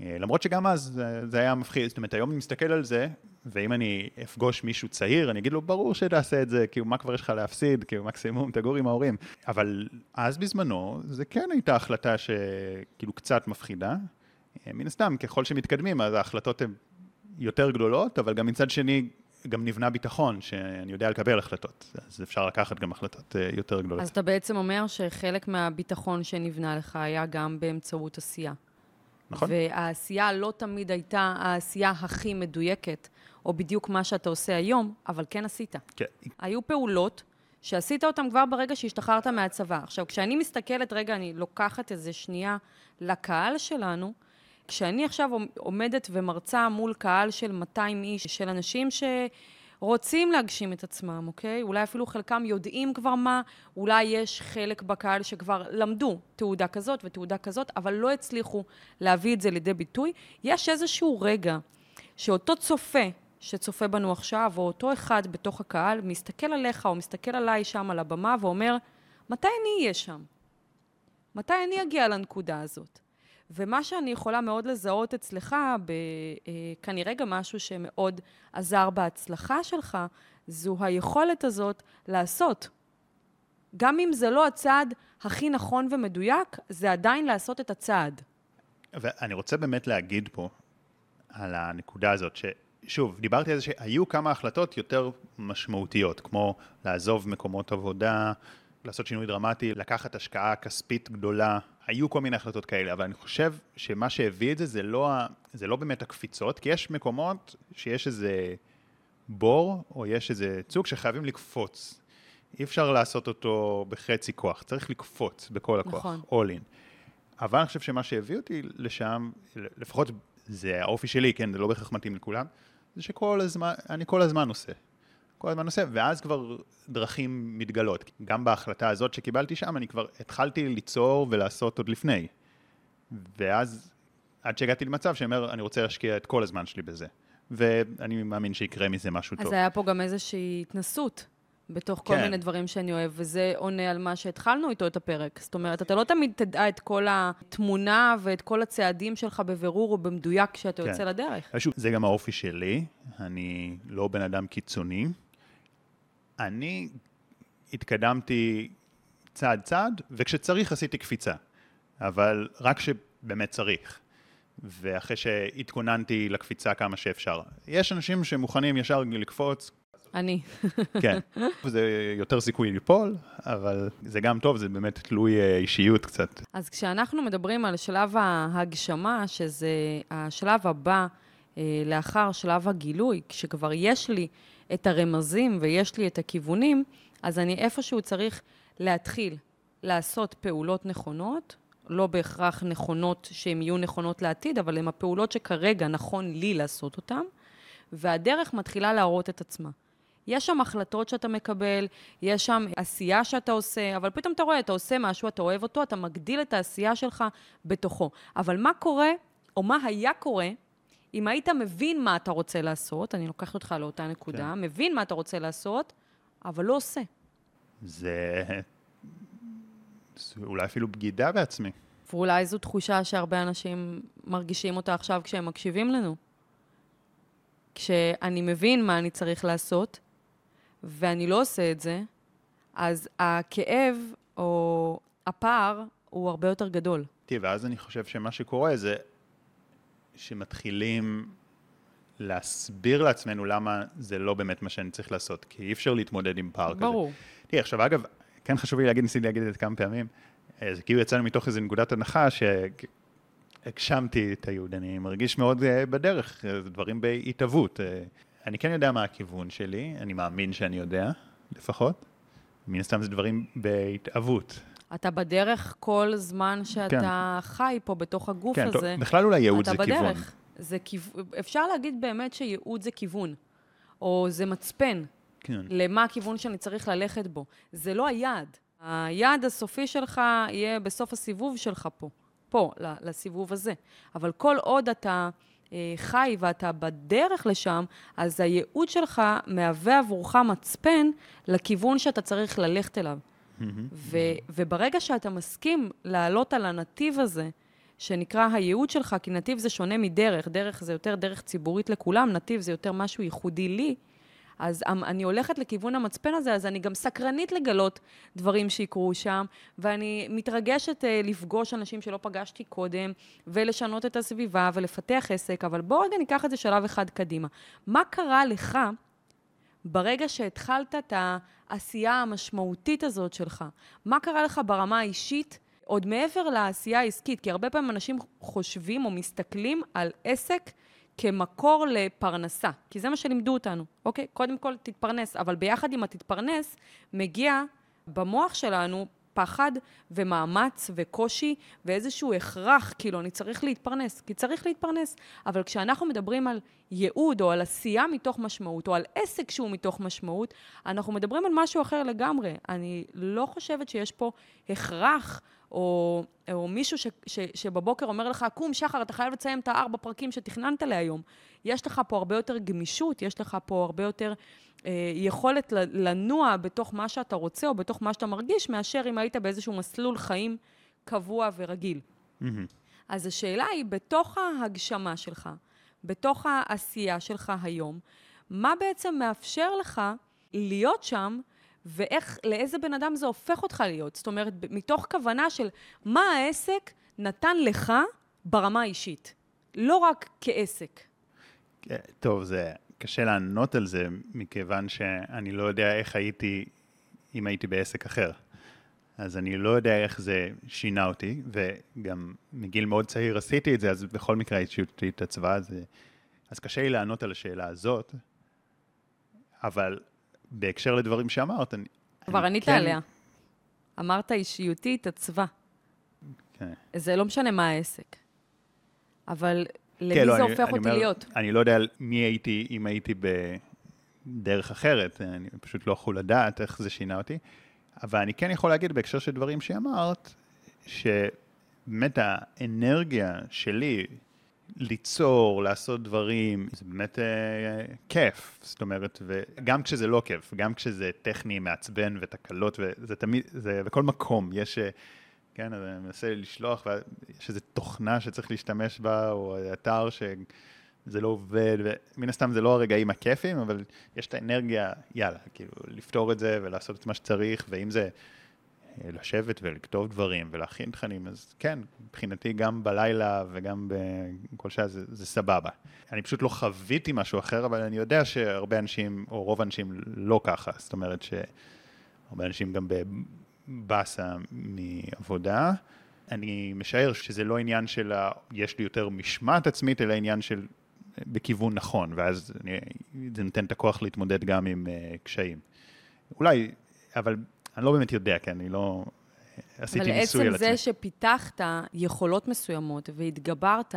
אה, למרות שגם אז זה, זה היה מפחיד, זאת אומרת, היום אני מסתכל על זה, ואם אני אפגוש מישהו צעיר, אני אגיד לו, ברור שתעשה את זה, כאילו, מה כבר יש לך להפסיד, כאילו, מקסימום, תגור עם ההורים. אבל אז בזמנו, זה כן הייתה החלטה שכאילו קצת מפחידה. אה, מן הסתם, ככל שמתקדמים, אז ההחלטות הן יותר גדולות, אבל גם מצד שני, גם נבנה ביטחון, שאני יודע לקבל החלטות, אז אפשר לקחת גם החלטות אה, יותר גדולות. אז אתה בעצם אומר שחלק מהביטחון שנבנה לך היה גם באמצעות עשייה. נכון. והעשייה לא תמיד הייתה העשייה הכי מדויקת, או בדיוק מה שאתה עושה היום, אבל כן עשית. כן. היו פעולות שעשית אותן כבר ברגע שהשתחררת מהצבא. עכשיו, כשאני מסתכלת, רגע, אני לוקחת איזה שנייה לקהל שלנו, כשאני עכשיו עומדת ומרצה מול קהל של 200 איש, של אנשים ש... רוצים להגשים את עצמם, אוקיי? אולי אפילו חלקם יודעים כבר מה, אולי יש חלק בקהל שכבר למדו תעודה כזאת ותעודה כזאת, אבל לא הצליחו להביא את זה לידי ביטוי. יש איזשהו רגע שאותו צופה שצופה בנו עכשיו, או אותו אחד בתוך הקהל, מסתכל עליך או מסתכל עליי שם על הבמה ואומר, מתי אני אהיה שם? מתי אני אגיע לנקודה הזאת? ומה שאני יכולה מאוד לזהות אצלך, כנראה אה, גם משהו שמאוד עזר בהצלחה שלך, זו היכולת הזאת לעשות. גם אם זה לא הצעד הכי נכון ומדויק, זה עדיין לעשות את הצעד. ואני רוצה באמת להגיד פה על הנקודה הזאת, ששוב, דיברתי על זה שהיו כמה החלטות יותר משמעותיות, כמו לעזוב מקומות עבודה, לעשות שינוי דרמטי, לקחת השקעה כספית גדולה, היו כל מיני החלטות כאלה, אבל אני חושב שמה שהביא את זה, זה לא, זה לא באמת הקפיצות, כי יש מקומות שיש איזה בור, או יש איזה צוג שחייבים לקפוץ. אי אפשר לעשות אותו בחצי כוח, צריך לקפוץ בכל הכוח, נכון. all in. אבל אני חושב שמה שהביא אותי לשם, לפחות זה האופי שלי, כן, זה לא בהכרח מתאים לכולם, זה שכל הזמן, אני כל הזמן עושה. כל הזמן עושה, ואז כבר דרכים מתגלות. גם בהחלטה הזאת שקיבלתי שם, אני כבר התחלתי ליצור ולעשות עוד לפני. ואז, עד שהגעתי למצב שאומר, אני רוצה להשקיע את כל הזמן שלי בזה. ואני מאמין שיקרה מזה משהו אז טוב. אז היה פה גם איזושהי התנסות. בתוך כל כן. מיני דברים שאני אוהב, וזה עונה על מה שהתחלנו איתו את הפרק. זאת אומרת, אתה לא תמיד תדע את כל התמונה ואת כל הצעדים שלך בבירור ובמדויק כשאתה כן. יוצא לדרך. זה גם האופי שלי, אני לא בן אדם קיצוני, אני התקדמתי צעד צעד, וכשצריך עשיתי קפיצה, אבל רק כשבאמת צריך. ואחרי שהתכוננתי לקפיצה כמה שאפשר. יש אנשים שמוכנים ישר לקפוץ. אני. כן, [laughs] זה יותר סיכוי ליפול, אבל זה גם טוב, זה באמת תלוי אה, אישיות קצת. אז כשאנחנו מדברים על שלב ההגשמה, שזה השלב הבא לאחר שלב הגילוי, כשכבר יש לי את הרמזים ויש לי את הכיוונים, אז אני איפשהו צריך להתחיל לעשות פעולות נכונות, לא בהכרח נכונות שהן יהיו נכונות לעתיד, אבל הן הפעולות שכרגע נכון לי לעשות אותן, והדרך מתחילה להראות את עצמה. יש שם החלטות שאתה מקבל, יש שם עשייה שאתה עושה, אבל פתאום אתה רואה, אתה עושה משהו, אתה אוהב אותו, אתה מגדיל את העשייה שלך בתוכו. אבל מה קורה, או מה היה קורה, אם היית מבין מה אתה רוצה לעשות, אני לוקחת אותך לאותה נקודה, כן. מבין מה אתה רוצה לעשות, אבל לא עושה. זה... זה אולי אפילו בגידה בעצמי. ואולי זו תחושה שהרבה אנשים מרגישים אותה עכשיו כשהם מקשיבים לנו. כשאני מבין מה אני צריך לעשות, ואני לא עושה את זה, אז הכאב או הפער הוא הרבה יותר גדול. תראי, ואז אני חושב שמה שקורה זה שמתחילים להסביר לעצמנו למה זה לא באמת מה שאני צריך לעשות, כי אי אפשר להתמודד עם פער כזה. ברור. תראי, עכשיו, אגב, כן חשוב לי להגיד, ניסיתי להגיד את זה כמה פעמים, אה, זה כאילו יצאנו מתוך איזו נקודת הנחה שהגשמתי את היהוד, אני מרגיש מאוד אה, בדרך, אה, דברים בהתהוות. אני כן יודע מה הכיוון שלי, אני מאמין שאני יודע, לפחות. מן הסתם זה דברים בהתהוות. אתה בדרך כל זמן שאתה כן. חי פה בתוך הגוף כן, הזה. כן, בכלל אולי ייעוד זה בדרך. כיוון. זה כיוון. אפשר להגיד באמת שייעוד זה כיוון, או זה מצפן. כן. למה הכיוון שאני צריך ללכת בו. זה לא היעד. היעד הסופי שלך יהיה בסוף הסיבוב שלך פה, פה, לסיבוב הזה. אבל כל עוד אתה אה, חי ואתה בדרך לשם, אז הייעוד שלך מהווה עבורך מצפן לכיוון שאתה צריך ללכת אליו. ו- וברגע שאתה מסכים לעלות על הנתיב הזה, שנקרא הייעוד שלך, כי נתיב זה שונה מדרך, דרך זה יותר דרך ציבורית לכולם, נתיב זה יותר משהו ייחודי לי, אז אני הולכת לכיוון המצפן הזה, אז אני גם סקרנית לגלות דברים שיקרו שם, ואני מתרגשת uh, לפגוש אנשים שלא פגשתי קודם, ולשנות את הסביבה ולפתח עסק, אבל בואו רגע ניקח את זה שלב אחד קדימה. מה קרה לך ברגע שהתחלת את העשייה המשמעותית הזאת שלך? מה קרה לך ברמה האישית? עוד מעבר לעשייה העסקית, כי הרבה פעמים אנשים חושבים או מסתכלים על עסק כמקור לפרנסה, כי זה מה שלימדו אותנו, אוקיי? קודם כל תתפרנס, אבל ביחד עם התתפרנס, מגיע במוח שלנו פחד ומאמץ וקושי ואיזשהו הכרח, כאילו, אני צריך להתפרנס, כי צריך להתפרנס. אבל כשאנחנו מדברים על ייעוד או על עשייה מתוך משמעות, או על עסק שהוא מתוך משמעות, אנחנו מדברים על משהו אחר לגמרי. אני לא חושבת שיש פה הכרח או, או מישהו ש, ש, שבבוקר אומר לך, קום, שחר, אתה חייב לציין את הארבע פרקים שתכננת להיום. יש לך פה הרבה יותר גמישות, יש לך פה הרבה יותר יכולת לנוע בתוך מה שאתה רוצה או בתוך מה שאתה מרגיש, מאשר אם היית באיזשהו מסלול חיים קבוע ורגיל. Mm-hmm. אז השאלה היא, בתוך ההגשמה שלך, בתוך העשייה שלך היום, מה בעצם מאפשר לך להיות שם ואיך, לאיזה בן אדם זה הופך אותך להיות. זאת אומרת, מתוך כוונה של מה העסק נתן לך ברמה האישית, לא רק כעסק. כן, טוב, זה קשה לענות על זה, מכיוון שאני לא יודע איך הייתי אם הייתי בעסק אחר. אז אני לא יודע איך זה שינה אותי, וגם מגיל מאוד צעיר עשיתי את זה, אז בכל מקרה האישיות התעצבה, אז, אז קשה לי לענות על השאלה הזאת, אבל בהקשר לדברים שאמרת, אני... כבר ענית כן... עליה. אמרת אישיותי התעצבה. כן. זה לא משנה מה העסק. אבל למי כן, לא, זה אני, הופך אני אותי אומר, להיות? אני לא יודע מי הייתי אם הייתי בדרך אחרת, אני פשוט לא יכול לדעת איך זה שינה אותי. אבל אני כן יכול להגיד בהקשר של דברים שאמרת, שבאמת האנרגיה שלי ליצור, לעשות דברים, זה באמת אה, כיף, זאת אומרת, וגם כשזה לא כיף, גם כשזה טכני, מעצבן ותקלות, וזה תמיד, זה בכל מקום, יש, אה, כן, אני מנסה לשלוח, ויש איזו תוכנה שצריך להשתמש בה, או אתר שזה לא עובד, ומן הסתם זה לא הרגעים הכיפים, אבל יש את האנרגיה, יאללה, כאילו, לפתור את זה ולעשות את מה שצריך, ואם זה... לשבת ולכתוב דברים ולהכין תכנים, אז כן, מבחינתי גם בלילה וגם בכל שעה זה, זה סבבה. אני פשוט לא חוויתי משהו אחר, אבל אני יודע שהרבה אנשים, או רוב האנשים לא ככה, זאת אומרת שהרבה אנשים גם בבאסה מעבודה. אני משער שזה לא עניין של ה... יש לי יותר משמעת עצמית, אלא עניין של בכיוון נכון, ואז אני, זה נותן את הכוח להתמודד גם עם uh, קשיים. אולי, אבל אני לא באמת יודע, כי אני לא... עשיתי ניסוי על עצמי. אבל עצם זה שפיתחת יכולות מסוימות והתגברת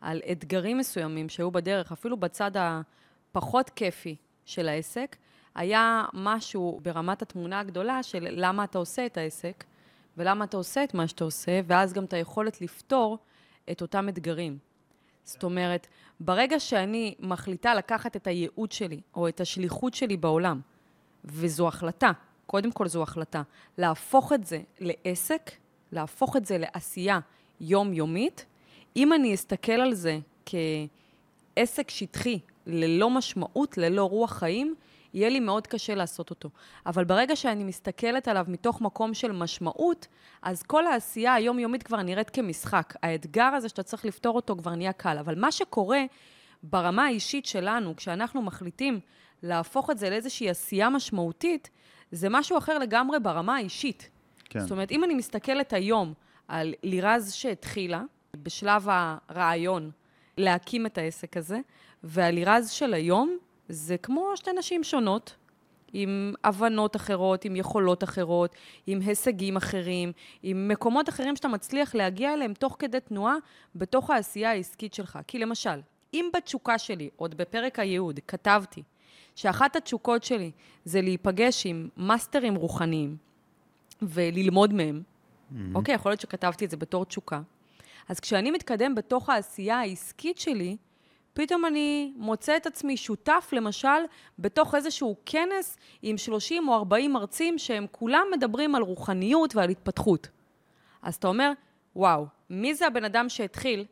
על אתגרים מסוימים שהיו בדרך, אפילו בצד הפחות כיפי של העסק, היה משהו ברמת התמונה הגדולה של למה אתה עושה את העסק, ולמה אתה עושה את מה שאתה עושה, ואז גם את היכולת לפתור את אותם אתגרים. זאת אומרת, ברגע שאני מחליטה לקחת את הייעוד שלי, או את השליחות שלי בעולם, וזו החלטה, קודם כל זו החלטה. להפוך את זה לעסק, להפוך את זה לעשייה יומיומית, אם אני אסתכל על זה כעסק שטחי, ללא משמעות, ללא רוח חיים, יהיה לי מאוד קשה לעשות אותו. אבל ברגע שאני מסתכלת עליו מתוך מקום של משמעות, אז כל העשייה היומיומית כבר נראית כמשחק. האתגר הזה שאתה צריך לפתור אותו כבר נהיה קל. אבל מה שקורה ברמה האישית שלנו, כשאנחנו מחליטים להפוך את זה לאיזושהי עשייה משמעותית, זה משהו אחר לגמרי ברמה האישית. כן. זאת אומרת, אם אני מסתכלת היום על לירז שהתחילה, בשלב הרעיון, להקים את העסק הזה, והלירז של היום זה כמו שתי נשים שונות, עם הבנות אחרות, עם יכולות אחרות, עם הישגים אחרים, עם מקומות אחרים שאתה מצליח להגיע אליהם תוך כדי תנועה בתוך העשייה העסקית שלך. כי למשל, אם בתשוקה שלי, עוד בפרק הייעוד, כתבתי שאחת התשוקות שלי זה להיפגש עם מאסטרים רוחניים וללמוד מהם, mm-hmm. אוקיי, יכול להיות שכתבתי את זה בתור תשוקה. אז כשאני מתקדם בתוך העשייה העסקית שלי, פתאום אני מוצא את עצמי שותף, למשל, בתוך איזשהו כנס עם 30 או 40 מרצים שהם כולם מדברים על רוחניות ועל התפתחות. אז אתה אומר, וואו, מי זה הבן אדם שהתחיל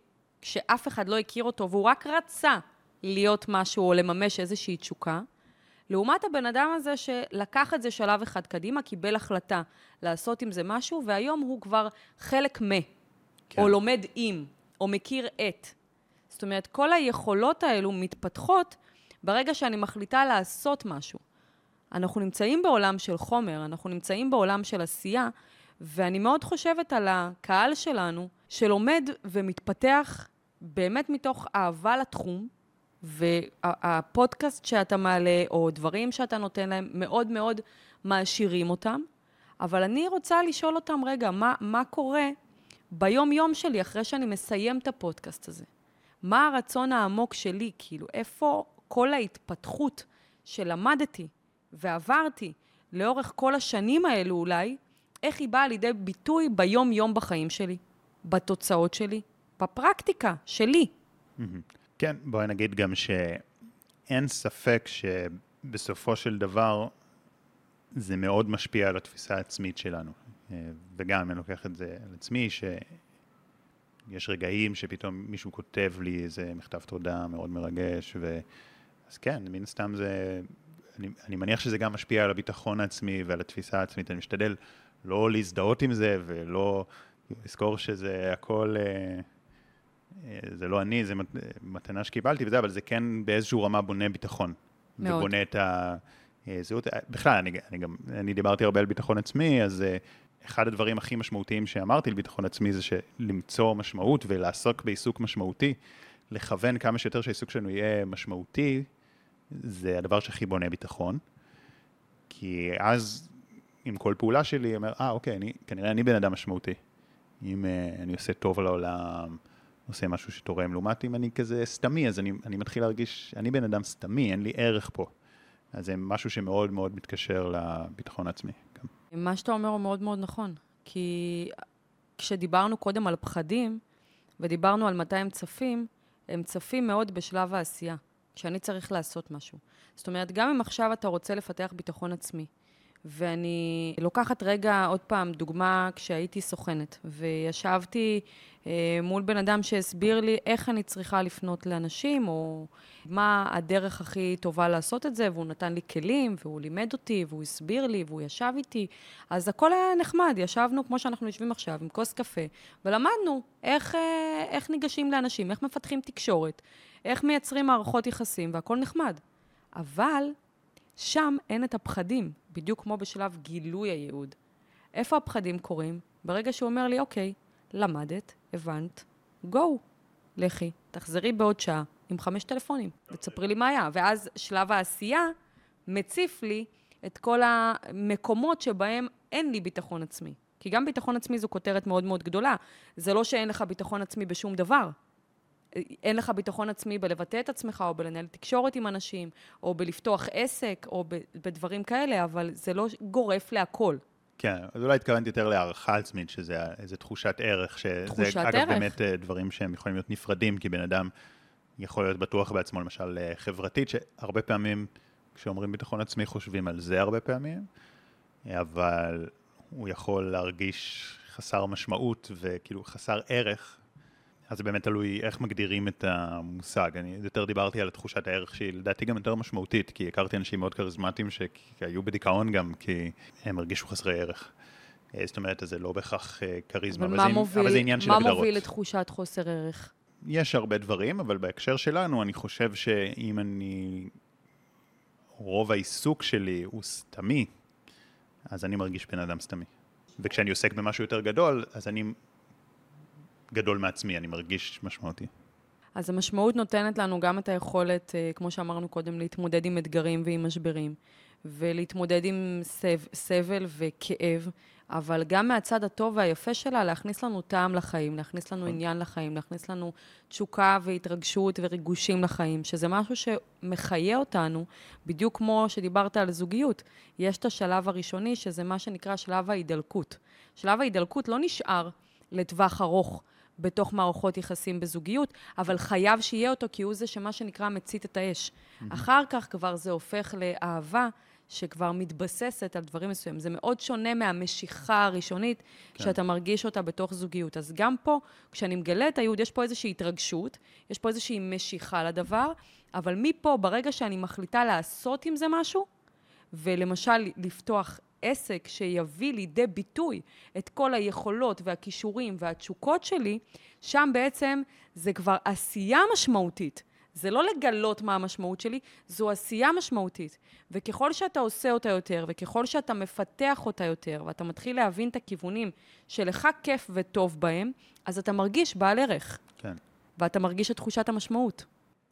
כשאף אחד לא הכיר אותו והוא רק רצה להיות משהו או לממש איזושהי תשוקה? לעומת הבן אדם הזה שלקח את זה שלב אחד קדימה, קיבל החלטה לעשות עם זה משהו, והיום הוא כבר חלק מ, כן. או לומד עם, או מכיר את. זאת אומרת, כל היכולות האלו מתפתחות ברגע שאני מחליטה לעשות משהו. אנחנו נמצאים בעולם של חומר, אנחנו נמצאים בעולם של עשייה, ואני מאוד חושבת על הקהל שלנו, שלומד ומתפתח באמת מתוך אהבה לתחום, והפודקאסט שאתה מעלה, או דברים שאתה נותן להם, מאוד מאוד מעשירים אותם. אבל אני רוצה לשאול אותם, רגע, מה, מה קורה ביום-יום שלי אחרי שאני מסיים את הפודקאסט הזה? מה הרצון העמוק שלי? כאילו, איפה כל ההתפתחות שלמדתי ועברתי לאורך כל השנים האלו אולי, איך היא באה לידי ביטוי ביום-יום בחיים שלי, בתוצאות שלי, בפרקטיקה שלי. כן, בואי נגיד גם שאין ספק שבסופו של דבר זה מאוד משפיע על התפיסה העצמית שלנו. אה, וגם, אני לוקח את זה על עצמי, שיש רגעים שפתאום מישהו כותב לי איזה מכתב תודה מאוד מרגש, ו... אז כן, מן הסתם זה... אני, אני מניח שזה גם משפיע על הביטחון העצמי ועל התפיסה העצמית. אני משתדל לא להזדהות עם זה ולא לזכור שזה הכל... אה, אה, זה לא אני, זה מתנה שקיבלתי וזה, אבל זה כן באיזשהו רמה בונה ביטחון. מאוד. ובונה את הזהות. אה, בכלל, אני, אני גם, אני דיברתי הרבה על ביטחון עצמי, אז אחד הדברים הכי משמעותיים שאמרתי על ביטחון עצמי זה למצוא משמעות ולעסוק בעיסוק משמעותי, לכוון כמה שיותר שהעיסוק שלנו יהיה משמעותי, זה הדבר שהכי בונה ביטחון. כי אז, עם כל פעולה שלי, אני אומר, אה, אוקיי, אני, כנראה אני בן אדם משמעותי. אם uh, אני עושה טוב לעולם, עושה משהו שתורם. לעומת אם אני כזה סתמי, אז אני, אני מתחיל להרגיש, אני בן אדם סתמי, אין לי ערך פה. אז זה משהו שמאוד מאוד מתקשר לביטחון העצמי. מה שאתה אומר הוא מאוד מאוד נכון. כי כשדיברנו קודם על פחדים, ודיברנו על מתי הם צפים, הם צפים מאוד בשלב העשייה, כשאני צריך לעשות משהו. זאת אומרת, גם אם עכשיו אתה רוצה לפתח ביטחון עצמי, ואני לוקחת רגע, עוד פעם, דוגמה כשהייתי סוכנת, וישבתי אה, מול בן אדם שהסביר לי איך אני צריכה לפנות לאנשים, או מה הדרך הכי טובה לעשות את זה, והוא נתן לי כלים, והוא לימד אותי, והוא הסביר לי, והוא ישב איתי. אז הכל היה נחמד, ישבנו כמו שאנחנו יושבים עכשיו, עם כוס קפה, ולמדנו איך, אה, איך ניגשים לאנשים, איך מפתחים תקשורת, איך מייצרים מערכות יחסים, והכל נחמד. אבל שם אין את הפחדים, בדיוק כמו בשלב גילוי הייעוד. איפה הפחדים קורים? ברגע שהוא אומר לי, אוקיי, למדת, הבנת, גו, לכי, תחזרי בעוד שעה עם חמש טלפונים, ותספרי לי מה היה. ואז שלב העשייה מציף לי את כל המקומות שבהם אין לי ביטחון עצמי. כי גם ביטחון עצמי זו כותרת מאוד מאוד גדולה. זה לא שאין לך ביטחון עצמי בשום דבר. אין לך ביטחון עצמי בלבטא את עצמך, או בלנהל תקשורת עם אנשים, או בלפתוח עסק, או בדברים כאלה, אבל זה לא גורף להכל. כן, אז אולי התכוונתי יותר להערכה עצמית, שזה איזו תחושת ערך, שזה תחושת אגב ערך. באמת אה, דברים שהם יכולים להיות נפרדים, כי בן אדם יכול להיות בטוח בעצמו, למשל אה, חברתית, שהרבה פעמים כשאומרים ביטחון עצמי חושבים על זה הרבה פעמים, אבל הוא יכול להרגיש חסר משמעות וכאילו חסר ערך, אז זה באמת תלוי איך מגדירים את המושג. אני יותר דיברתי על תחושת הערך שהיא לדעתי גם יותר משמעותית, כי הכרתי אנשים מאוד כריזמטיים שהיו בדיכאון גם, כי הם הרגישו חסרי ערך. אה, זאת אומרת, זה לא בהכרח אה, כריזמה, אבל, אבל, זה, אבל זה עניין של הגדרות. מה מוביל לתחושת חוסר ערך? יש הרבה דברים, אבל בהקשר שלנו, אני חושב שאם אני... רוב העיסוק שלי הוא סתמי, אז אני מרגיש בן אדם סתמי. וכשאני עוסק במשהו יותר גדול, אז אני גדול מעצמי, אני מרגיש משמעותי. אז המשמעות נותנת לנו גם את היכולת, אה, כמו שאמרנו קודם, להתמודד עם אתגרים ועם משברים, ולהתמודד עם סב, סבל וכאב, אבל גם מהצד הטוב והיפה שלה, להכניס לנו טעם לחיים, להכניס לנו עניין לחיים, להכניס לנו תשוקה והתרגשות וריגושים לחיים, שזה משהו שמחיה אותנו, בדיוק כמו שדיברת על זוגיות. יש את השלב הראשוני, שזה מה שנקרא שלב ההידלקות. שלב ההידלקות לא נשאר לטווח ארוך. בתוך מערכות יחסים בזוגיות, אבל חייב שיהיה אותו, כי הוא זה שמה שנקרא מצית את האש. Mm-hmm. אחר כך כבר זה הופך לאהבה שכבר מתבססת על דברים מסוימים. זה מאוד שונה מהמשיכה הראשונית, כן. שאתה מרגיש אותה בתוך זוגיות. אז גם פה, כשאני מגלה את הייעוד, יש פה איזושהי התרגשות, יש פה איזושהי משיכה לדבר, אבל מפה, ברגע שאני מחליטה לעשות עם זה משהו, ולמשל לפתוח עסק שיביא לידי ביטוי את כל היכולות והכישורים והתשוקות שלי, שם בעצם זה כבר עשייה משמעותית. זה לא לגלות מה המשמעות שלי, זו עשייה משמעותית. וככל שאתה עושה אותה יותר, וככל שאתה מפתח אותה יותר, ואתה מתחיל להבין את הכיוונים שלך כיף וטוב בהם, אז אתה מרגיש בעל ערך. כן. ואתה מרגיש את תחושת המשמעות.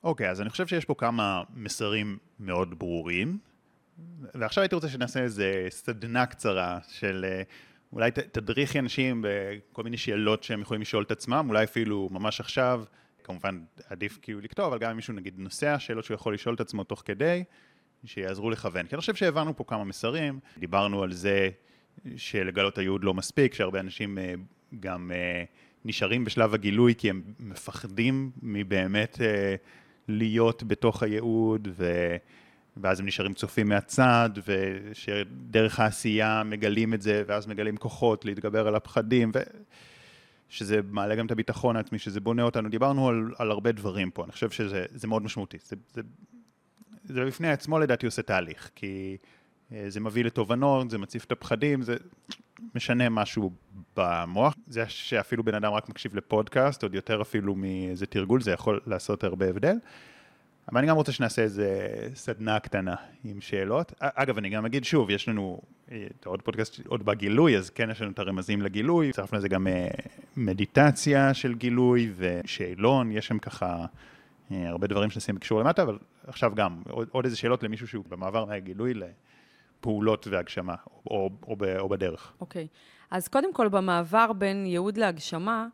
אוקיי, okay, אז אני חושב שיש פה כמה מסרים מאוד ברורים, ועכשיו הייתי רוצה שנעשה איזה סדנה קצרה של אה, אולי תדריכי אנשים בכל מיני שאלות שהם יכולים לשאול את עצמם, אולי אפילו ממש עכשיו, כמובן עדיף כאילו לכתוב, אבל גם אם מישהו נגיד נוסע, שאלות שהוא יכול לשאול את עצמו תוך כדי, שיעזרו לכוון. כי אני חושב שהבנו פה כמה מסרים, דיברנו על זה שלגלות הייעוד לא מספיק, שהרבה אנשים אה, גם אה, נשארים בשלב הגילוי כי הם מפחדים מבאמת להיות בתוך הייעוד, ו... ואז הם נשארים צופים מהצד, ושדרך העשייה מגלים את זה, ואז מגלים כוחות להתגבר על הפחדים, ושזה מעלה גם את הביטחון העצמי, שזה בונה אותנו. דיברנו על, על הרבה דברים פה, אני חושב שזה מאוד משמעותי. זה, זה, זה בפני עצמו לדעתי עושה תהליך, כי אה, זה מביא לתובנות, זה מציף את הפחדים, זה משנה משהו במוח. זה שאפילו בן אדם רק מקשיב לפודקאסט, עוד יותר אפילו מאיזה תרגול, זה יכול לעשות הרבה הבדל. אבל אני גם רוצה שנעשה איזה סדנה קטנה עם שאלות. אגב, אני גם אגיד שוב, יש לנו אה, את עוד פודקאסט עוד בגילוי, אז כן יש לנו את הרמזים לגילוי, צרפנו לזה גם אה, מדיטציה של גילוי ושאלון, יש שם ככה אה, הרבה דברים שנשים בקישור למטה, אבל עכשיו גם עוד, עוד איזה שאלות למישהו שהוא במעבר מהגילוי לפעולות והגשמה, או, או, או, או בדרך. אוקיי, okay. אז קודם כל במעבר בין ייעוד להגשמה,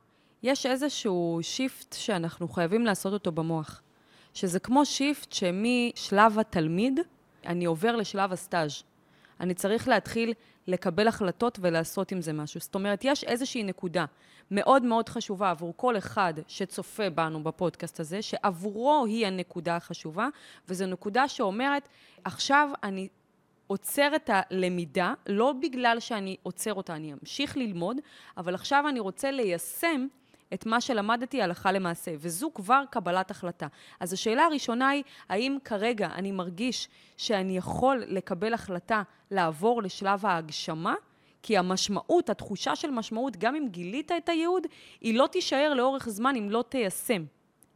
יש איזשהו shift שאנחנו חייבים לעשות אותו במוח. שזה כמו shift שמשלב התלמיד, אני עובר לשלב הסטאז'. אני צריך להתחיל לקבל החלטות ולעשות עם זה משהו. זאת אומרת, יש איזושהי נקודה מאוד מאוד חשובה עבור כל אחד שצופה בנו בפודקאסט הזה, שעבורו היא הנקודה החשובה, וזו נקודה שאומרת, עכשיו אני עוצר את הלמידה, לא בגלל שאני עוצר אותה, אני אמשיך ללמוד, אבל עכשיו אני רוצה ליישם את מה שלמדתי הלכה למעשה, וזו כבר קבלת החלטה. אז השאלה הראשונה היא, האם כרגע אני מרגיש שאני יכול לקבל החלטה לעבור לשלב ההגשמה? כי המשמעות, התחושה של משמעות, גם אם גילית את הייעוד, היא לא תישאר לאורך זמן אם לא תיישם.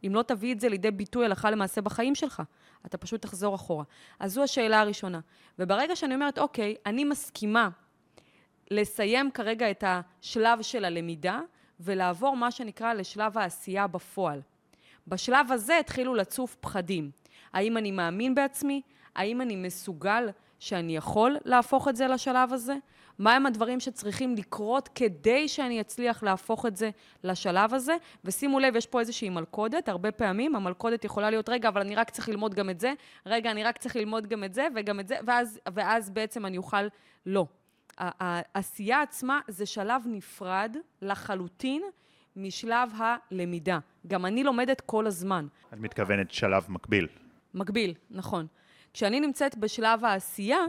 אם לא תביא את זה לידי ביטוי הלכה למעשה בחיים שלך. אתה פשוט תחזור אחורה. אז זו השאלה הראשונה. וברגע שאני אומרת, אוקיי, אני מסכימה לסיים כרגע את השלב של הלמידה, ולעבור מה שנקרא לשלב העשייה בפועל. בשלב הזה התחילו לצוף פחדים. האם אני מאמין בעצמי? האם אני מסוגל שאני יכול להפוך את זה לשלב הזה? מהם הדברים שצריכים לקרות כדי שאני אצליח להפוך את זה לשלב הזה? ושימו לב, יש פה איזושהי מלכודת, הרבה פעמים המלכודת יכולה להיות, רגע, אבל אני רק צריך ללמוד גם את זה, רגע, אני רק צריך ללמוד גם את זה וגם את זה, ואז, ואז בעצם אני אוכל... לא. העשייה עצמה זה שלב נפרד לחלוטין משלב הלמידה. גם אני לומדת כל הזמן. את מתכוונת שלב מקביל. מקביל, נכון. כשאני נמצאת בשלב העשייה,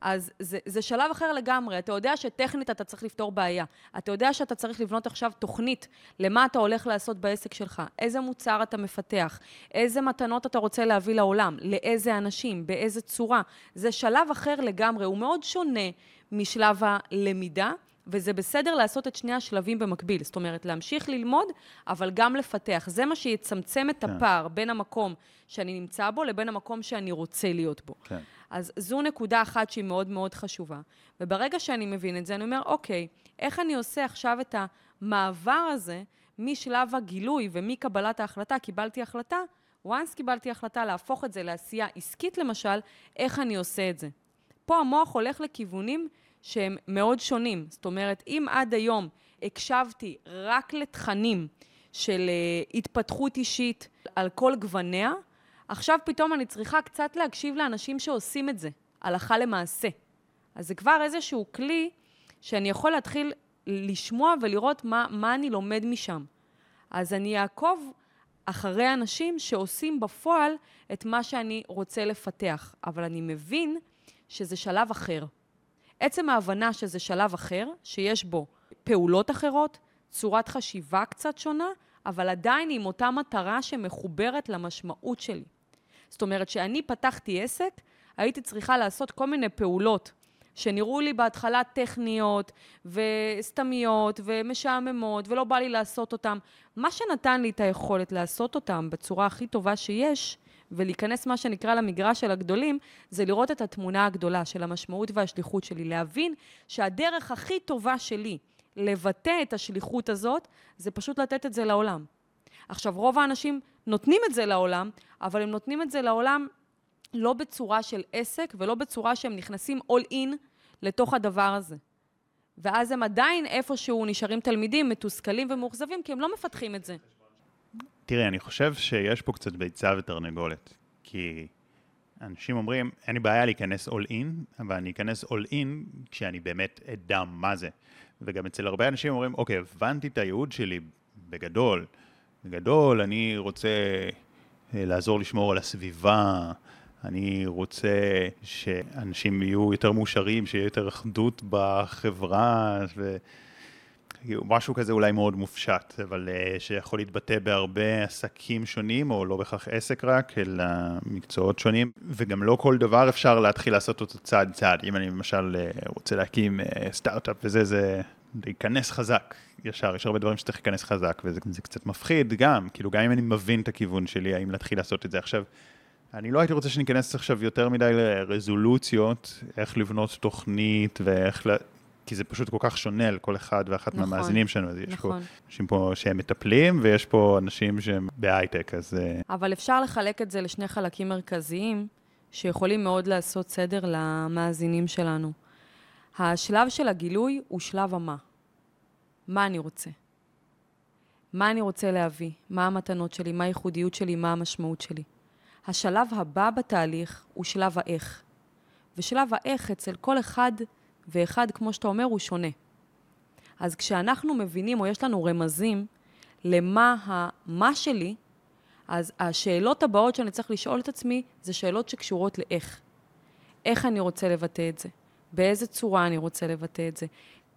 אז זה, זה שלב אחר לגמרי. אתה יודע שטכנית אתה צריך לפתור בעיה. אתה יודע שאתה צריך לבנות עכשיו תוכנית למה אתה הולך לעשות בעסק שלך, איזה מוצר אתה מפתח, איזה מתנות אתה רוצה להביא לעולם, לאיזה אנשים, באיזה צורה. זה שלב אחר לגמרי, הוא מאוד שונה משלב הלמידה. וזה בסדר לעשות את שני השלבים במקביל. זאת אומרת, להמשיך ללמוד, אבל גם לפתח. זה מה שיצמצם את כן. הפער בין המקום שאני נמצא בו לבין המקום שאני רוצה להיות בו. כן. אז זו נקודה אחת שהיא מאוד מאוד חשובה. וברגע שאני מבין את זה, אני אומר, אוקיי, איך אני עושה עכשיו את המעבר הזה משלב הגילוי ומקבלת ההחלטה, קיבלתי החלטה, once קיבלתי החלטה להפוך את זה לעשייה עסקית למשל, איך אני עושה את זה? פה המוח הולך לכיוונים שהם מאוד שונים. זאת אומרת, אם עד היום הקשבתי רק לתכנים של uh, התפתחות אישית על כל גווניה, עכשיו פתאום אני צריכה קצת להקשיב לאנשים שעושים את זה, הלכה למעשה. אז זה כבר איזשהו כלי שאני יכול להתחיל לשמוע ולראות מה, מה אני לומד משם. אז אני אעקוב אחרי אנשים שעושים בפועל את מה שאני רוצה לפתח, אבל אני מבין שזה שלב אחר. עצם ההבנה שזה שלב אחר, שיש בו פעולות אחרות, צורת חשיבה קצת שונה, אבל עדיין עם אותה מטרה שמחוברת למשמעות שלי. זאת אומרת, כשאני פתחתי עסק, הייתי צריכה לעשות כל מיני פעולות שנראו לי בהתחלה טכניות וסתמיות ומשעממות, ולא בא לי לעשות אותן. מה שנתן לי את היכולת לעשות אותן בצורה הכי טובה שיש, ולהיכנס, מה שנקרא, למגרש של הגדולים, זה לראות את התמונה הגדולה של המשמעות והשליחות שלי. להבין שהדרך הכי טובה שלי לבטא את השליחות הזאת, זה פשוט לתת את זה לעולם. עכשיו, רוב האנשים נותנים את זה לעולם, אבל הם נותנים את זה לעולם לא בצורה של עסק ולא בצורה שהם נכנסים all in לתוך הדבר הזה. ואז הם עדיין איפשהו נשארים תלמידים מתוסכלים ומאוכזבים, כי הם לא מפתחים את זה. תראי, אני חושב שיש פה קצת ביצה ותרנגולת, כי אנשים אומרים, אין לי בעיה להיכנס all in, אבל אני אכנס all in כשאני באמת אדע מה זה. וגם אצל הרבה אנשים אומרים, אוקיי, הבנתי את הייעוד שלי בגדול. בגדול, אני רוצה אה, לעזור לשמור על הסביבה, אני רוצה שאנשים יהיו יותר מאושרים, שיהיה יותר אחדות בחברה, ו... משהו כזה אולי מאוד מופשט, אבל uh, שיכול להתבטא בהרבה עסקים שונים, או לא בהכרח עסק רק, אלא מקצועות שונים, וגם לא כל דבר אפשר להתחיל לעשות אותו צעד צעד. אם אני למשל uh, רוצה להקים סטארט-אפ וזה, זה להיכנס חזק ישר, יש הרבה דברים שצריך להיכנס חזק, וזה קצת מפחיד גם, כאילו גם אם אני מבין את הכיוון שלי, האם להתחיל לעשות את זה עכשיו. אני לא הייתי רוצה שניכנס עכשיו יותר מדי לרזולוציות, איך לבנות תוכנית ואיך כי זה פשוט כל כך שונה לכל אחד ואחת נכון, מהמאזינים שלנו. אז נכון. יש פה נכון. אנשים פה שהם מטפלים, ויש פה אנשים שהם בהייטק, אז... אה, אבל אפשר לחלק את זה לשני חלקים מרכזיים, שיכולים מאוד לעשות סדר למאזינים שלנו. השלב של הגילוי הוא שלב המה. מה אני רוצה? מה אני רוצה להביא? מה המתנות שלי? מה הייחודיות שלי? מה המשמעות שלי? השלב הבא בתהליך הוא שלב האיך. ושלב האיך אצל כל אחד ואחד, כמו שאתה אומר, הוא שונה. אז כשאנחנו מבינים, או יש לנו רמזים למה המה שלי, אז השאלות הבאות שאני צריך לשאול את עצמי, זה שאלות שקשורות לאיך. איך אני רוצה לבטא את זה? באיזה צורה אני רוצה לבטא את זה?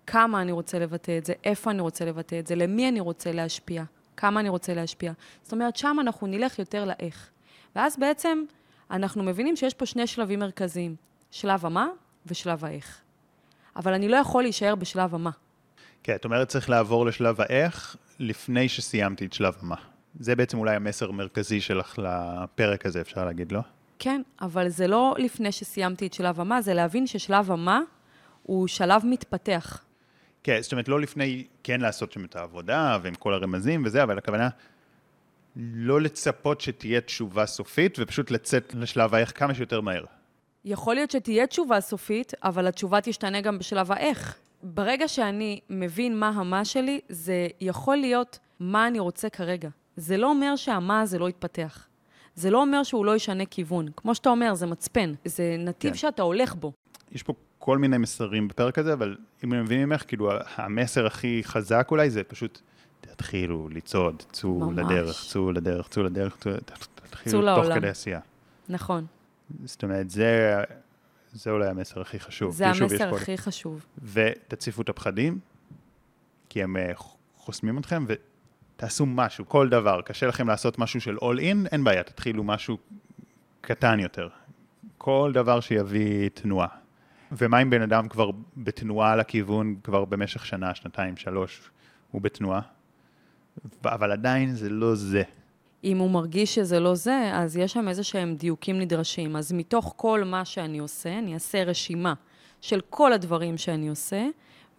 כמה אני רוצה לבטא את זה? איפה אני רוצה לבטא את זה? למי אני רוצה להשפיע? כמה אני רוצה להשפיע? זאת אומרת, שם אנחנו נלך יותר לאיך. ואז בעצם אנחנו מבינים שיש פה שני שלבים מרכזיים, שלב המה ושלב האיך. אבל אני לא יכול להישאר בשלב המה. כן, את אומרת צריך לעבור לשלב האיך לפני שסיימתי את שלב המה. זה בעצם אולי המסר המרכזי שלך לפרק הזה, אפשר להגיד, לא? כן, אבל זה לא לפני שסיימתי את שלב המה, זה להבין ששלב המה הוא שלב מתפתח. כן, זאת אומרת, לא לפני כן לעשות שם את העבודה ועם כל הרמזים וזה, אבל הכוונה לא לצפות שתהיה תשובה סופית ופשוט לצאת לשלב האיך כמה שיותר מהר. יכול להיות שתהיה תשובה סופית, אבל התשובה תשתנה גם בשלב האיך. ברגע שאני מבין מה המה שלי, זה יכול להיות מה אני רוצה כרגע. זה לא אומר שהמה הזה לא יתפתח. זה לא אומר שהוא לא ישנה כיוון. כמו שאתה אומר, זה מצפן. זה נתיב כן. שאתה הולך בו. יש פה כל מיני מסרים בפרק הזה, אבל אם אני מבין ממך, כאילו, המסר הכי חזק אולי זה פשוט, תתחילו לצעוד, צאו לדרך, צאו לדרך, צאו לדרך, תתחילו תוך כדי עשייה. נכון. זאת אומרת, זה, זה אולי המסר הכי חשוב. זה המסר הכי חשוב. ותציפו את הפחדים, כי הם אה, חוסמים אתכם, ותעשו משהו, כל דבר. קשה לכם לעשות משהו של all in, אין בעיה, תתחילו משהו קטן יותר. כל דבר שיביא תנועה. ומה אם בן אדם כבר בתנועה לכיוון כבר במשך שנה, שנתיים, שלוש, הוא בתנועה, אבל עדיין זה לא זה. אם הוא מרגיש שזה לא זה, אז יש שם איזה שהם דיוקים נדרשים. אז מתוך כל מה שאני עושה, אני אעשה רשימה של כל הדברים שאני עושה,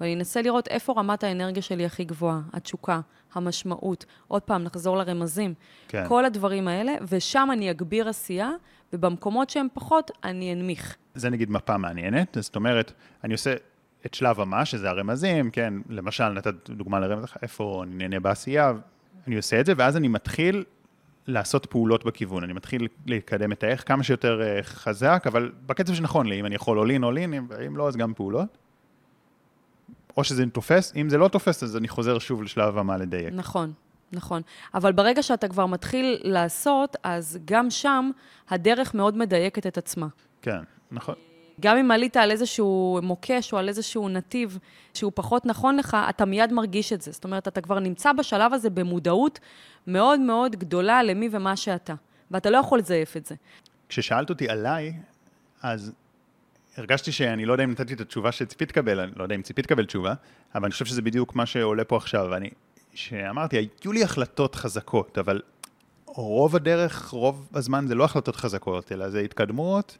ואני אנסה לראות איפה רמת האנרגיה שלי הכי גבוהה, התשוקה, המשמעות. עוד פעם, נחזור לרמזים. כן. כל הדברים האלה, ושם אני אגביר עשייה, ובמקומות שהם פחות, אני אנמיך. זה נגיד מפה מעניינת, זאת אומרת, אני עושה את שלב המה, שזה הרמזים, כן, למשל, נתת דוגמה לרמז, איפה אני נהנה בעשייה, אני עושה את זה, ואז אני מתחיל לעשות פעולות בכיוון, אני מתחיל לקדם את האיך כמה שיותר אה, חזק, אבל בקצב שנכון לי, אם אני יכול אולין, אולין, אם, אם לא, אז גם פעולות. או שזה תופס, אם זה לא תופס, אז אני חוזר שוב לשלב המה לדייק. נכון, נכון. אבל ברגע שאתה כבר מתחיל לעשות, אז גם שם הדרך מאוד מדייקת את עצמה. כן, נכון. גם אם עלית על איזשהו מוקש או על איזשהו נתיב שהוא פחות נכון לך, אתה מיד מרגיש את זה. זאת אומרת, אתה כבר נמצא בשלב הזה במודעות מאוד מאוד גדולה למי ומה שאתה. ואתה לא יכול לזייף את זה. כששאלת אותי עליי, אז הרגשתי שאני לא יודע אם נתתי את התשובה שציפית לקבל, אני לא יודע אם ציפית לקבל תשובה, אבל אני חושב שזה בדיוק מה שעולה פה עכשיו. אני, שאמרתי, היו לי החלטות חזקות, אבל רוב הדרך, רוב הזמן זה לא החלטות חזקות, אלא זה התקדמות,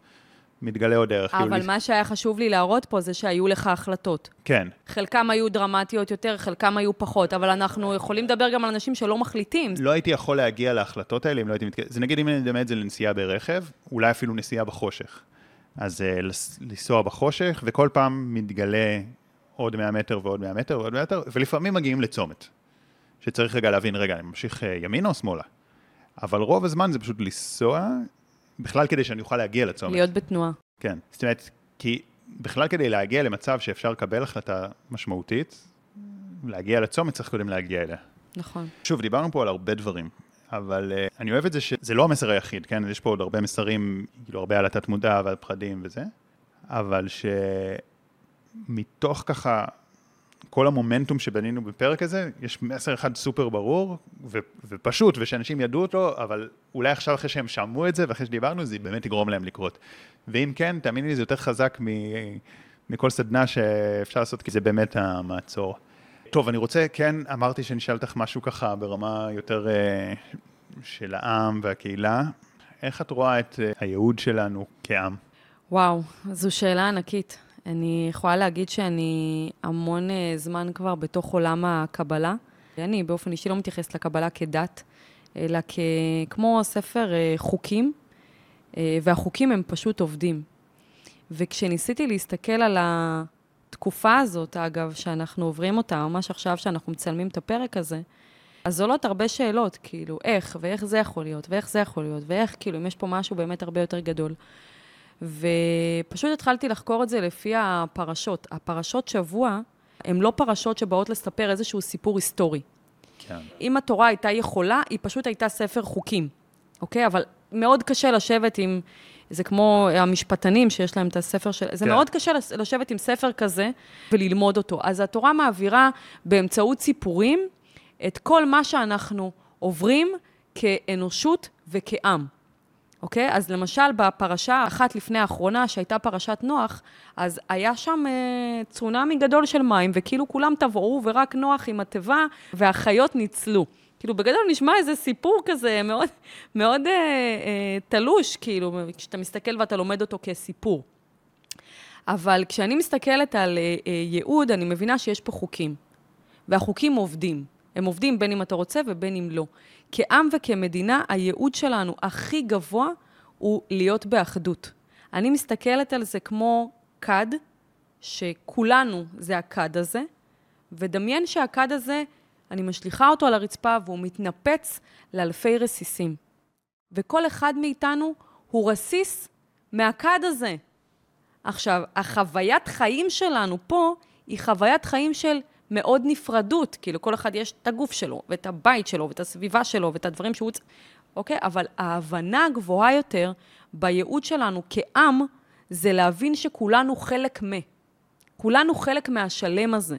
מתגלה עוד דרך. כאילו אבל לי- מה שהיה חשוב לי להראות פה זה שהיו לך החלטות. כן, חלקם היו דרמטיות יותר, חלקם היו פחות, אבל אנחנו יכולים לדבר גם על אנשים שלא מחליטים. לא הייתי יכול להגיע להחלטות האלה אם לא הייתי מתקדם. זה נגיד אם אני מדמה את זה לנסיעה ברכב, אולי אפילו נסיעה בחושך. אז uh, לנסוע בחושך, וכל פעם מתגלה עוד 100 מטר ועוד 100 מטר ועוד 100 מטר, ולפעמים מגיעים לצומת, שצריך רגע להבין, רגע, אני ממשיך uh, ימינה או שמאלה? אבל רוב הזמן זה פשוט לנסוע, בכלל כדי שאני אוכל להגיע לצומת. להיות בתנועה. כן, זאת אומרת, כי בכלל כדי להגיע למצב שאפשר לקבל החלטה משמעותית, להגיע לצומת צריך קודם להגיע אליה. נכון. שוב, דיברנו פה על הרבה דברים, אבל uh, אני אוהב את זה שזה לא המסר היחיד, כן? יש פה עוד הרבה מסרים, כאילו הרבה על התת-מודע ועל פחדים וזה, אבל שמתוך ככה כל המומנטום שבנינו בפרק הזה, יש מסר אחד סופר ברור ו- ופשוט, ושאנשים ידעו אותו, אבל אולי עכשיו אחרי שהם שמעו את זה ואחרי שדיברנו, זה באמת יגרום להם לקרות. ואם כן, תאמיני לי, זה יותר חזק מ- מכל סדנה שאפשר לעשות, כי זה באמת המעצור. טוב, אני רוצה, כן, אמרתי שאני אשאל אותך משהו ככה ברמה יותר אה, של העם והקהילה. איך את רואה את אה, הייעוד שלנו כעם? וואו, זו שאלה ענקית. אני יכולה להגיד שאני המון אה, זמן כבר בתוך עולם הקבלה. אני באופן אישי לא מתייחסת לקבלה כדת, אלא כ... כמו ספר חוקים, והחוקים הם פשוט עובדים. וכשניסיתי להסתכל על התקופה הזאת, אגב, שאנחנו עוברים אותה, ממש עכשיו שאנחנו מצלמים את הפרק הזה, אז עולות הרבה שאלות, כאילו, איך, ואיך זה יכול להיות, ואיך זה יכול להיות, ואיך, כאילו, אם יש פה משהו באמת הרבה יותר גדול. ופשוט התחלתי לחקור את זה לפי הפרשות. הפרשות שבוע הן לא פרשות שבאות לספר איזשהו סיפור היסטורי. כן. אם התורה הייתה יכולה, היא פשוט הייתה ספר חוקים, אוקיי? אבל מאוד קשה לשבת עם, זה כמו המשפטנים שיש להם את הספר של... זה כן. מאוד קשה לש- לשבת עם ספר כזה וללמוד אותו. אז התורה מעבירה באמצעות סיפורים את כל מה שאנחנו עוברים כאנושות וכעם. אוקיי? אז למשל, בפרשה אחת לפני האחרונה, שהייתה פרשת נוח, אז היה שם אה, צונאמי גדול של מים, וכאילו כולם טבעו, ורק נוח עם התיבה, והחיות ניצלו. כאילו, בגדול נשמע איזה סיפור כזה מאוד, מאוד אה, אה, תלוש, כאילו, כשאתה מסתכל ואתה לומד אותו כסיפור. אבל כשאני מסתכלת על אה, אה, ייעוד, אני מבינה שיש פה חוקים. והחוקים עובדים. הם עובדים בין אם אתה רוצה ובין אם לא. כעם וכמדינה, הייעוד שלנו הכי גבוה הוא להיות באחדות. אני מסתכלת על זה כמו כד, שכולנו זה הכד הזה, ודמיין שהכד הזה, אני משליכה אותו על הרצפה והוא מתנפץ לאלפי רסיסים. וכל אחד מאיתנו הוא רסיס מהכד הזה. עכשיו, החוויית חיים שלנו פה היא חוויית חיים של מאוד נפרדות. כאילו, כל אחד יש את הגוף שלו, ואת הבית שלו, ואת הסביבה שלו, ואת הדברים שהוא... צ- אוקיי? אבל ההבנה הגבוהה יותר בייעוד שלנו כעם, זה להבין שכולנו חלק מ. כולנו חלק מהשלם הזה.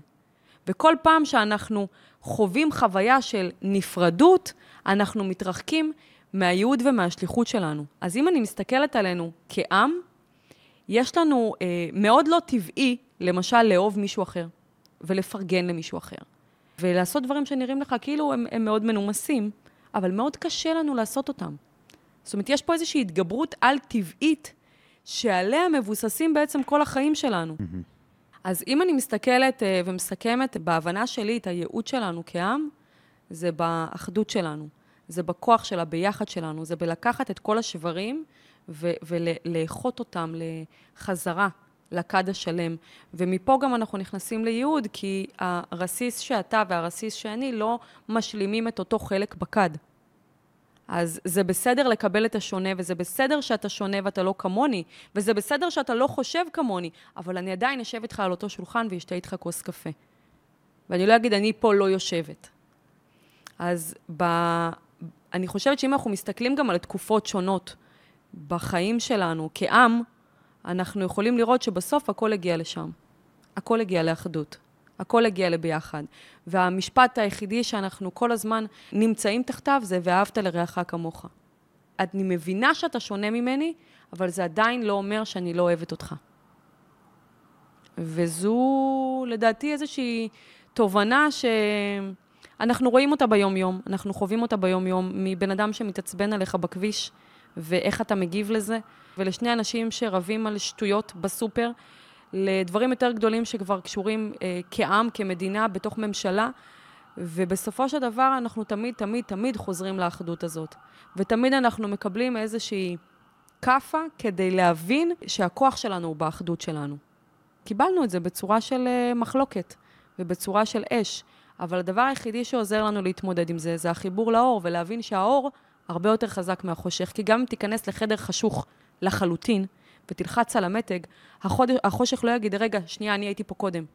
וכל פעם שאנחנו חווים חוויה של נפרדות, אנחנו מתרחקים מהייעוד ומהשליחות שלנו. אז אם אני מסתכלת עלינו כעם, יש לנו אה, מאוד לא טבעי, למשל, לאהוב מישהו אחר, ולפרגן למישהו אחר, ולעשות דברים שנראים לך כאילו הם, הם מאוד מנומסים, אבל מאוד קשה לנו לעשות אותם. זאת אומרת, יש פה איזושהי התגברות על-טבעית, שעליה מבוססים בעצם כל החיים שלנו. Mm-hmm. אז אם אני מסתכלת אה, ומסכמת בהבנה שלי את הייעוד שלנו כעם, זה באחדות שלנו, זה בכוח של הביחד שלנו, זה בלקחת את כל השברים ולאחות אותם לחזרה לכד השלם. ומפה גם אנחנו נכנסים לייעוד, כי הרסיס שאתה והרסיס שאני לא משלימים את אותו חלק בכד. אז זה בסדר לקבל את השונה, וזה בסדר שאתה שונה ואתה לא כמוני, וזה בסדר שאתה לא חושב כמוני, אבל אני עדיין אשב איתך על אותו שולחן ואשתה איתך כוס קפה. ואני לא אגיד, אני פה לא יושבת. אז ב... אני חושבת שאם אנחנו מסתכלים גם על תקופות שונות בחיים שלנו כעם, אנחנו יכולים לראות שבסוף הכל הגיע לשם. הכל הגיע לאחדות. הכל הגיע לביחד. והמשפט היחידי שאנחנו כל הזמן נמצאים תחתיו זה ואהבת לרעך כמוך. אני מבינה שאתה שונה ממני, אבל זה עדיין לא אומר שאני לא אוהבת אותך. וזו לדעתי איזושהי תובנה שאנחנו רואים אותה ביום-יום, אנחנו חווים אותה ביום-יום מבן אדם שמתעצבן עליך בכביש, ואיך אתה מגיב לזה, ולשני אנשים שרבים על שטויות בסופר, לדברים יותר גדולים שכבר קשורים אה, כעם, כמדינה, בתוך ממשלה, ובסופו של דבר אנחנו תמיד, תמיד, תמיד חוזרים לאחדות הזאת. ותמיד אנחנו מקבלים איזושהי כאפה כדי להבין שהכוח שלנו הוא באחדות שלנו. קיבלנו את זה בצורה של אה, מחלוקת ובצורה של אש, אבל הדבר היחידי שעוזר לנו להתמודד עם זה, זה החיבור לאור, ולהבין שהאור הרבה יותר חזק מהחושך, כי גם אם תיכנס לחדר חשוך לחלוטין, ותלחץ על המתג, החודש, החושך לא יגיד, רגע, שנייה, אני הייתי פה קודם,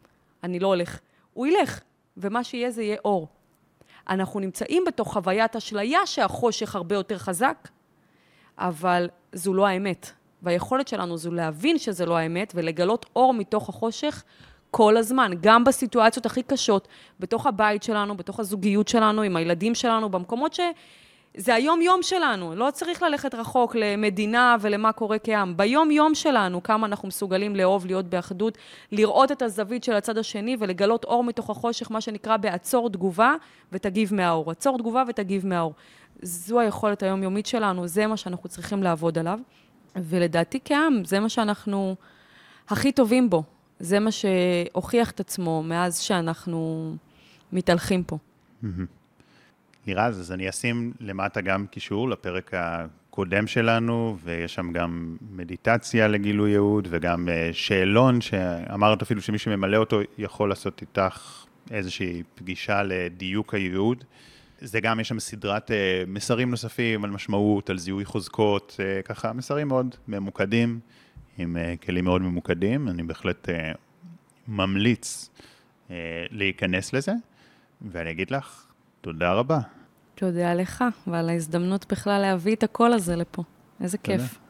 אני לא הולך. הוא ילך, ומה שיהיה זה יהיה אור. אנחנו נמצאים בתוך חוויית אשליה שהחושך הרבה יותר חזק, אבל זו לא האמת. והיכולת שלנו זו להבין שזה לא האמת ולגלות אור מתוך החושך כל הזמן, גם בסיטואציות הכי קשות, בתוך הבית שלנו, בתוך הזוגיות שלנו, עם הילדים שלנו, במקומות ש... זה היום-יום שלנו, לא צריך ללכת רחוק למדינה ולמה קורה כעם. ביום-יום שלנו, כמה אנחנו מסוגלים לאהוב, להיות באחדות, לראות את הזווית של הצד השני ולגלות אור מתוך החושך, מה שנקרא בעצור תגובה ותגיב מהאור. עצור תגובה ותגיב מהאור. זו היכולת היומיומית שלנו, זה מה שאנחנו צריכים לעבוד עליו. ולדעתי כעם, זה מה שאנחנו הכי טובים בו. זה מה שהוכיח את עצמו מאז שאנחנו מתהלכים פה. Mm-hmm. לירז, אז אני אשים למטה גם קישור לפרק הקודם שלנו, ויש שם גם מדיטציה לגילוי ייעוד, וגם אה, שאלון שאמרת אפילו שמי שממלא אותו יכול לעשות איתך איזושהי פגישה לדיוק הייעוד. זה גם, יש שם סדרת אה, מסרים נוספים על משמעות, על זיהוי חוזקות, אה, ככה מסרים מאוד ממוקדים, עם כלים מאוד ממוקדים. אני בהחלט ממליץ להיכנס לזה, ואני אגיד לך, תודה רבה. תודה לך, ועל ההזדמנות בכלל להביא את הקול הזה לפה. איזה תודה. כיף.